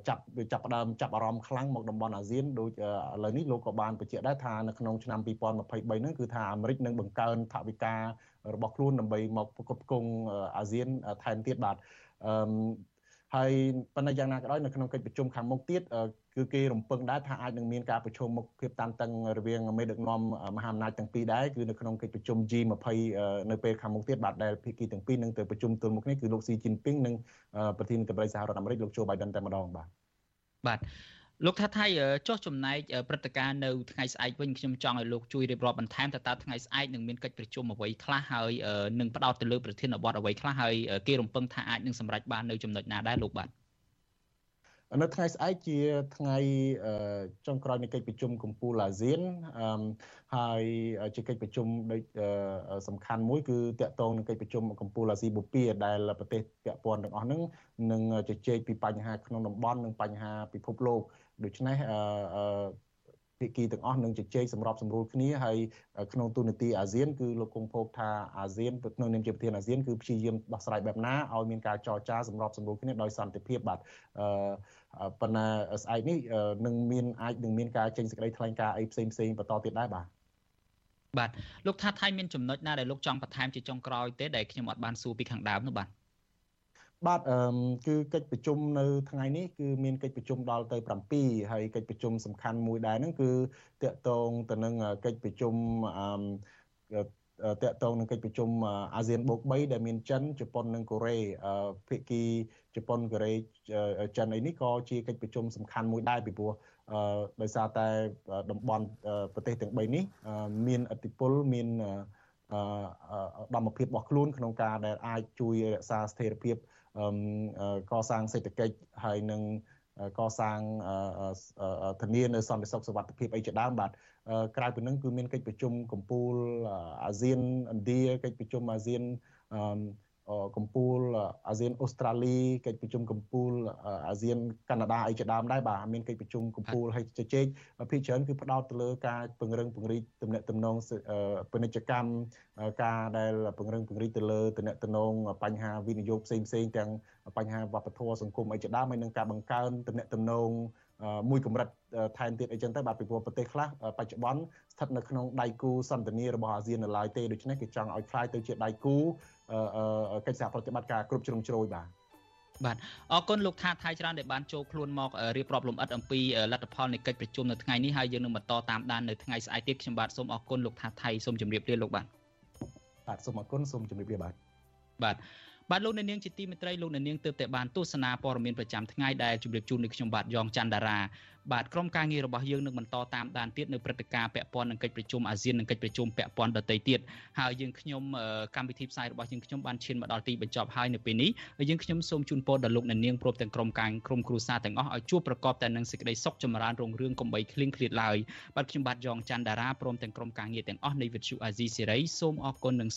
ចាប់វាចាប់ផ្ដើមចាប់អារម្មណ៍ខ្លាំងមកតំបន់អាស៊ានដូចឥឡូវនេះលោកក៏បានបញ្ជាក់ដែរថានៅក្នុងឆ្នាំ2023ហ្នឹងគឺថាអាមេរិកនឹងបង្កើនថវិការបស់ខ្លួនដើម្បីមកប្រកបគង់អាស៊ានថែមទៀតបាទអឺហើយប៉ុន្តែយ៉ាងណាក៏ដោយនៅក្នុងកិច្ចប្រជុំខាងមុខទៀត គឺគេរំពឹងដែរថាអាចនឹងមានការប្រជុំមុខភាពតានតឹងរវាងមេដឹកនាំមហាអំណាចទាំងពីរដែរគឺនៅក្នុងកិច្ចប្រជុំ G20 នៅពេលខាងមុខទៀតបាទដែលភាគីទាំងពីរនឹងទៅប្រជុំទល់មុខនេះគឺលោកស៊ីជីនពីងនិងប្រធានាធិបតីសហរដ្ឋអាមេរិកលោកโจ Biden តែម្ដងបាទបាទលោកថាថៃចុះចំណែកព្រឹត្តិការណ៍នៅថ្ងៃស្អែកវិញខ្ញុំចង់ឲ្យលោកជួយរៀបរាប់បន្ថែមតើតើថ្ងៃស្អែកនឹងមានកិច្ចប្រជុំអ្វីខ្លះហើយនឹងផ្ដោតទៅលើប្រធានបទអ្វីខ្លះហើយគេរំពឹងថាអាចនឹងសម្រេចបាននៅចំណុចណាដែរលោកបាទ នៅថ្ងៃស្អែកជាថ្ងៃចុងក្រោយនៃកិច្ចប្រជុំកំពូលអាស៊ានហើយជាកិច្ចប្រជុំដូចសំខាន់មួយគឺតកតងនឹងកិច្ចប្រជុំកំពូលអាស៊ីបូព៌ាដែលប្រទេសពាក់ព័ន្ធទាំងអស់ហ្នឹងនឹងជជែកពីបញ្ហាក្នុងតំបន់និងបញ្ហាពិភពលោកដូច្នេះអឺ ភាគីទាំងអស់នឹងជជែកសម្របសម្រួលគ្នាហើយក្នុងទូនាទីអាស៊ានគឺលោកគង់ភោគថាអាស៊ានក្នុងនាមជាប្រធានអាស៊ានគឺព្យាយាមដោះស្រាយបែបណាឲ្យមានការចរចាសម្របសម្រួលគ្នាដោយសន្តិភាពបាទអឺប៉ុន្តែស្អែកនេះនឹងមានអាចនឹងមានការចេញសេចក្តីថ្លែងការណ៍អីផ្សេងផ្សេងបន្តទៀតដែរបាទបាទលោកថាថៃមានចំណុចណាដែលលោកចង់បន្ថែមជាចុងក្រោយទេដែលខ្ញុំអត់បានសួរពីខាងដើមនោះបាទ បាទអឺគឺកិច្ចប្រជុំនៅថ្ងៃនេះគឺមានកិច្ចប្រជុំដល់ទៅ7ហើយកិច្ចប្រជុំសំខាន់មួយដែរហ្នឹងគឺតកតងទៅនឹងកិច្ចប្រជុំអឺតកតងនឹងកិច្ចប្រជុំអាស៊ានបូក3ដែលមានចិនជប៉ុននិងកូរ៉េភាគីជប៉ុនកូរ៉េចិនអីនេះក៏ជាកិច្ចប្រជុំសំខាន់មួយដែរពីព្រោះដោយសារតែតំបន់ប្រទេសទាំង3នេះមានឥទ្ធិពលមានដំណភាពរបស់ខ្លួនក្នុងការដែលអាចជួយរក្សាស្ថិរភាព កសាងសេដ្ឋកិច្ចហើយនឹងកសាងធានានៅសន្តិសុខសុវត្ថិភាពអីជាដើមបាទក្រៅពីនឹងគឺមានកិច្ចប្រជុំកម្ពុជាអាស៊ានឥណ្ឌាកិច្ចប្រជុំអាស៊ាន កម្ពុជាអាស៊ានអូស្ត្រាលីកិច្ចប្រជុំកម្ពុជាអាស៊ានកាណាដាអីជាដើមដែរបាទមានកិច្ចប្រជុំកម្ពុជាហើយជជែកភាគច្រើនគឺផ្ដោតទៅលើការពង្រឹងពង្រីកទំនាក់ទំនងពាណិជ្ជកម្មការដែលពង្រឹងពង្រីកទៅលើទំនាក់ទំនងបញ្ហាវិនិយោគផ្សេងផ្សេងទាំងបញ្ហាវប្បធម៌សង្គមអីជាដើមហើយនឹងការបង្កើនទំនាក់ទំនង មួយកម្រិតថែមទៀតអីចឹងទៅបាទពីព្រោះប្រទេសខ្លះបច្ចុប្បន្នស្ថិតនៅក្នុងដៃគូសន្តានារបស់អាស៊ាននៅឡើយទេដូច្នេះគេចង់ឲ្យខ្លាយទៅជាដៃគូកិច្ចសហប្រតិបត្តិការគ្រប់ជ្រុងជ្រោយបាទបាទអរគុណលោកថាថៃច្រើនដែលបានចូលខ្លួនមករៀបរាប់លំអិតអំពីលទ្ធផលនៃកិច្ចប្រជុំនៅថ្ងៃនេះហើយយើងនឹងបន្តតាមដាននៅថ្ងៃស្អែកទៀតខ្ញុំបាទសូមអរគុណលោកថាថៃសូមជម្រាបលាលោកបាទបាទសូមអរគុណសូមជម្រាបលាបាទបាទ បាទលោកអ្នកនាងជាទីមេត្រីលោកអ្នកនាងទើបតែបានទស្សនាព័ត៌មានប្រចាំថ្ងៃដែលជម្រាបជូននៅខ្ញុំបាទយ៉ងច័ន្ទដារាបាទក្រុមការងាររបស់យើងនឹងបន្តតាមដានទៀតនៅព្រឹត្តិការណ៍ពាក់ព័ន្ធនឹងកិច្ចប្រជុំអាស៊ាននិងកិច្ចប្រជុំពាក់ព័ន្ធដទៃទៀតហើយយើងខ្ញុំកម្មវិធីផ្សាយរបស់យើងខ្ញុំបានឈានមកដល់ទីបញ្ចប់ហើយនៅពេលនេះយើងខ្ញុំសូមជូនពរដល់លោកអ្នកនាងព្រមទាំងក្រុមការក្រុមគ្រួសារទាំងអស់ឲ្យជួបប្រកបតែនឹងសេចក្តីសុខចម្រើនរុងរឿងកំបីគ្លៀងឃ្លាតឡើយបាទខ្ញុំបាទយ៉ងច័ន្ទដារាព្រមទាំងក្រុមការងារទាំងអស់នៃវិទ្យុអាស៊ីសេរីសូមអរគុណនិង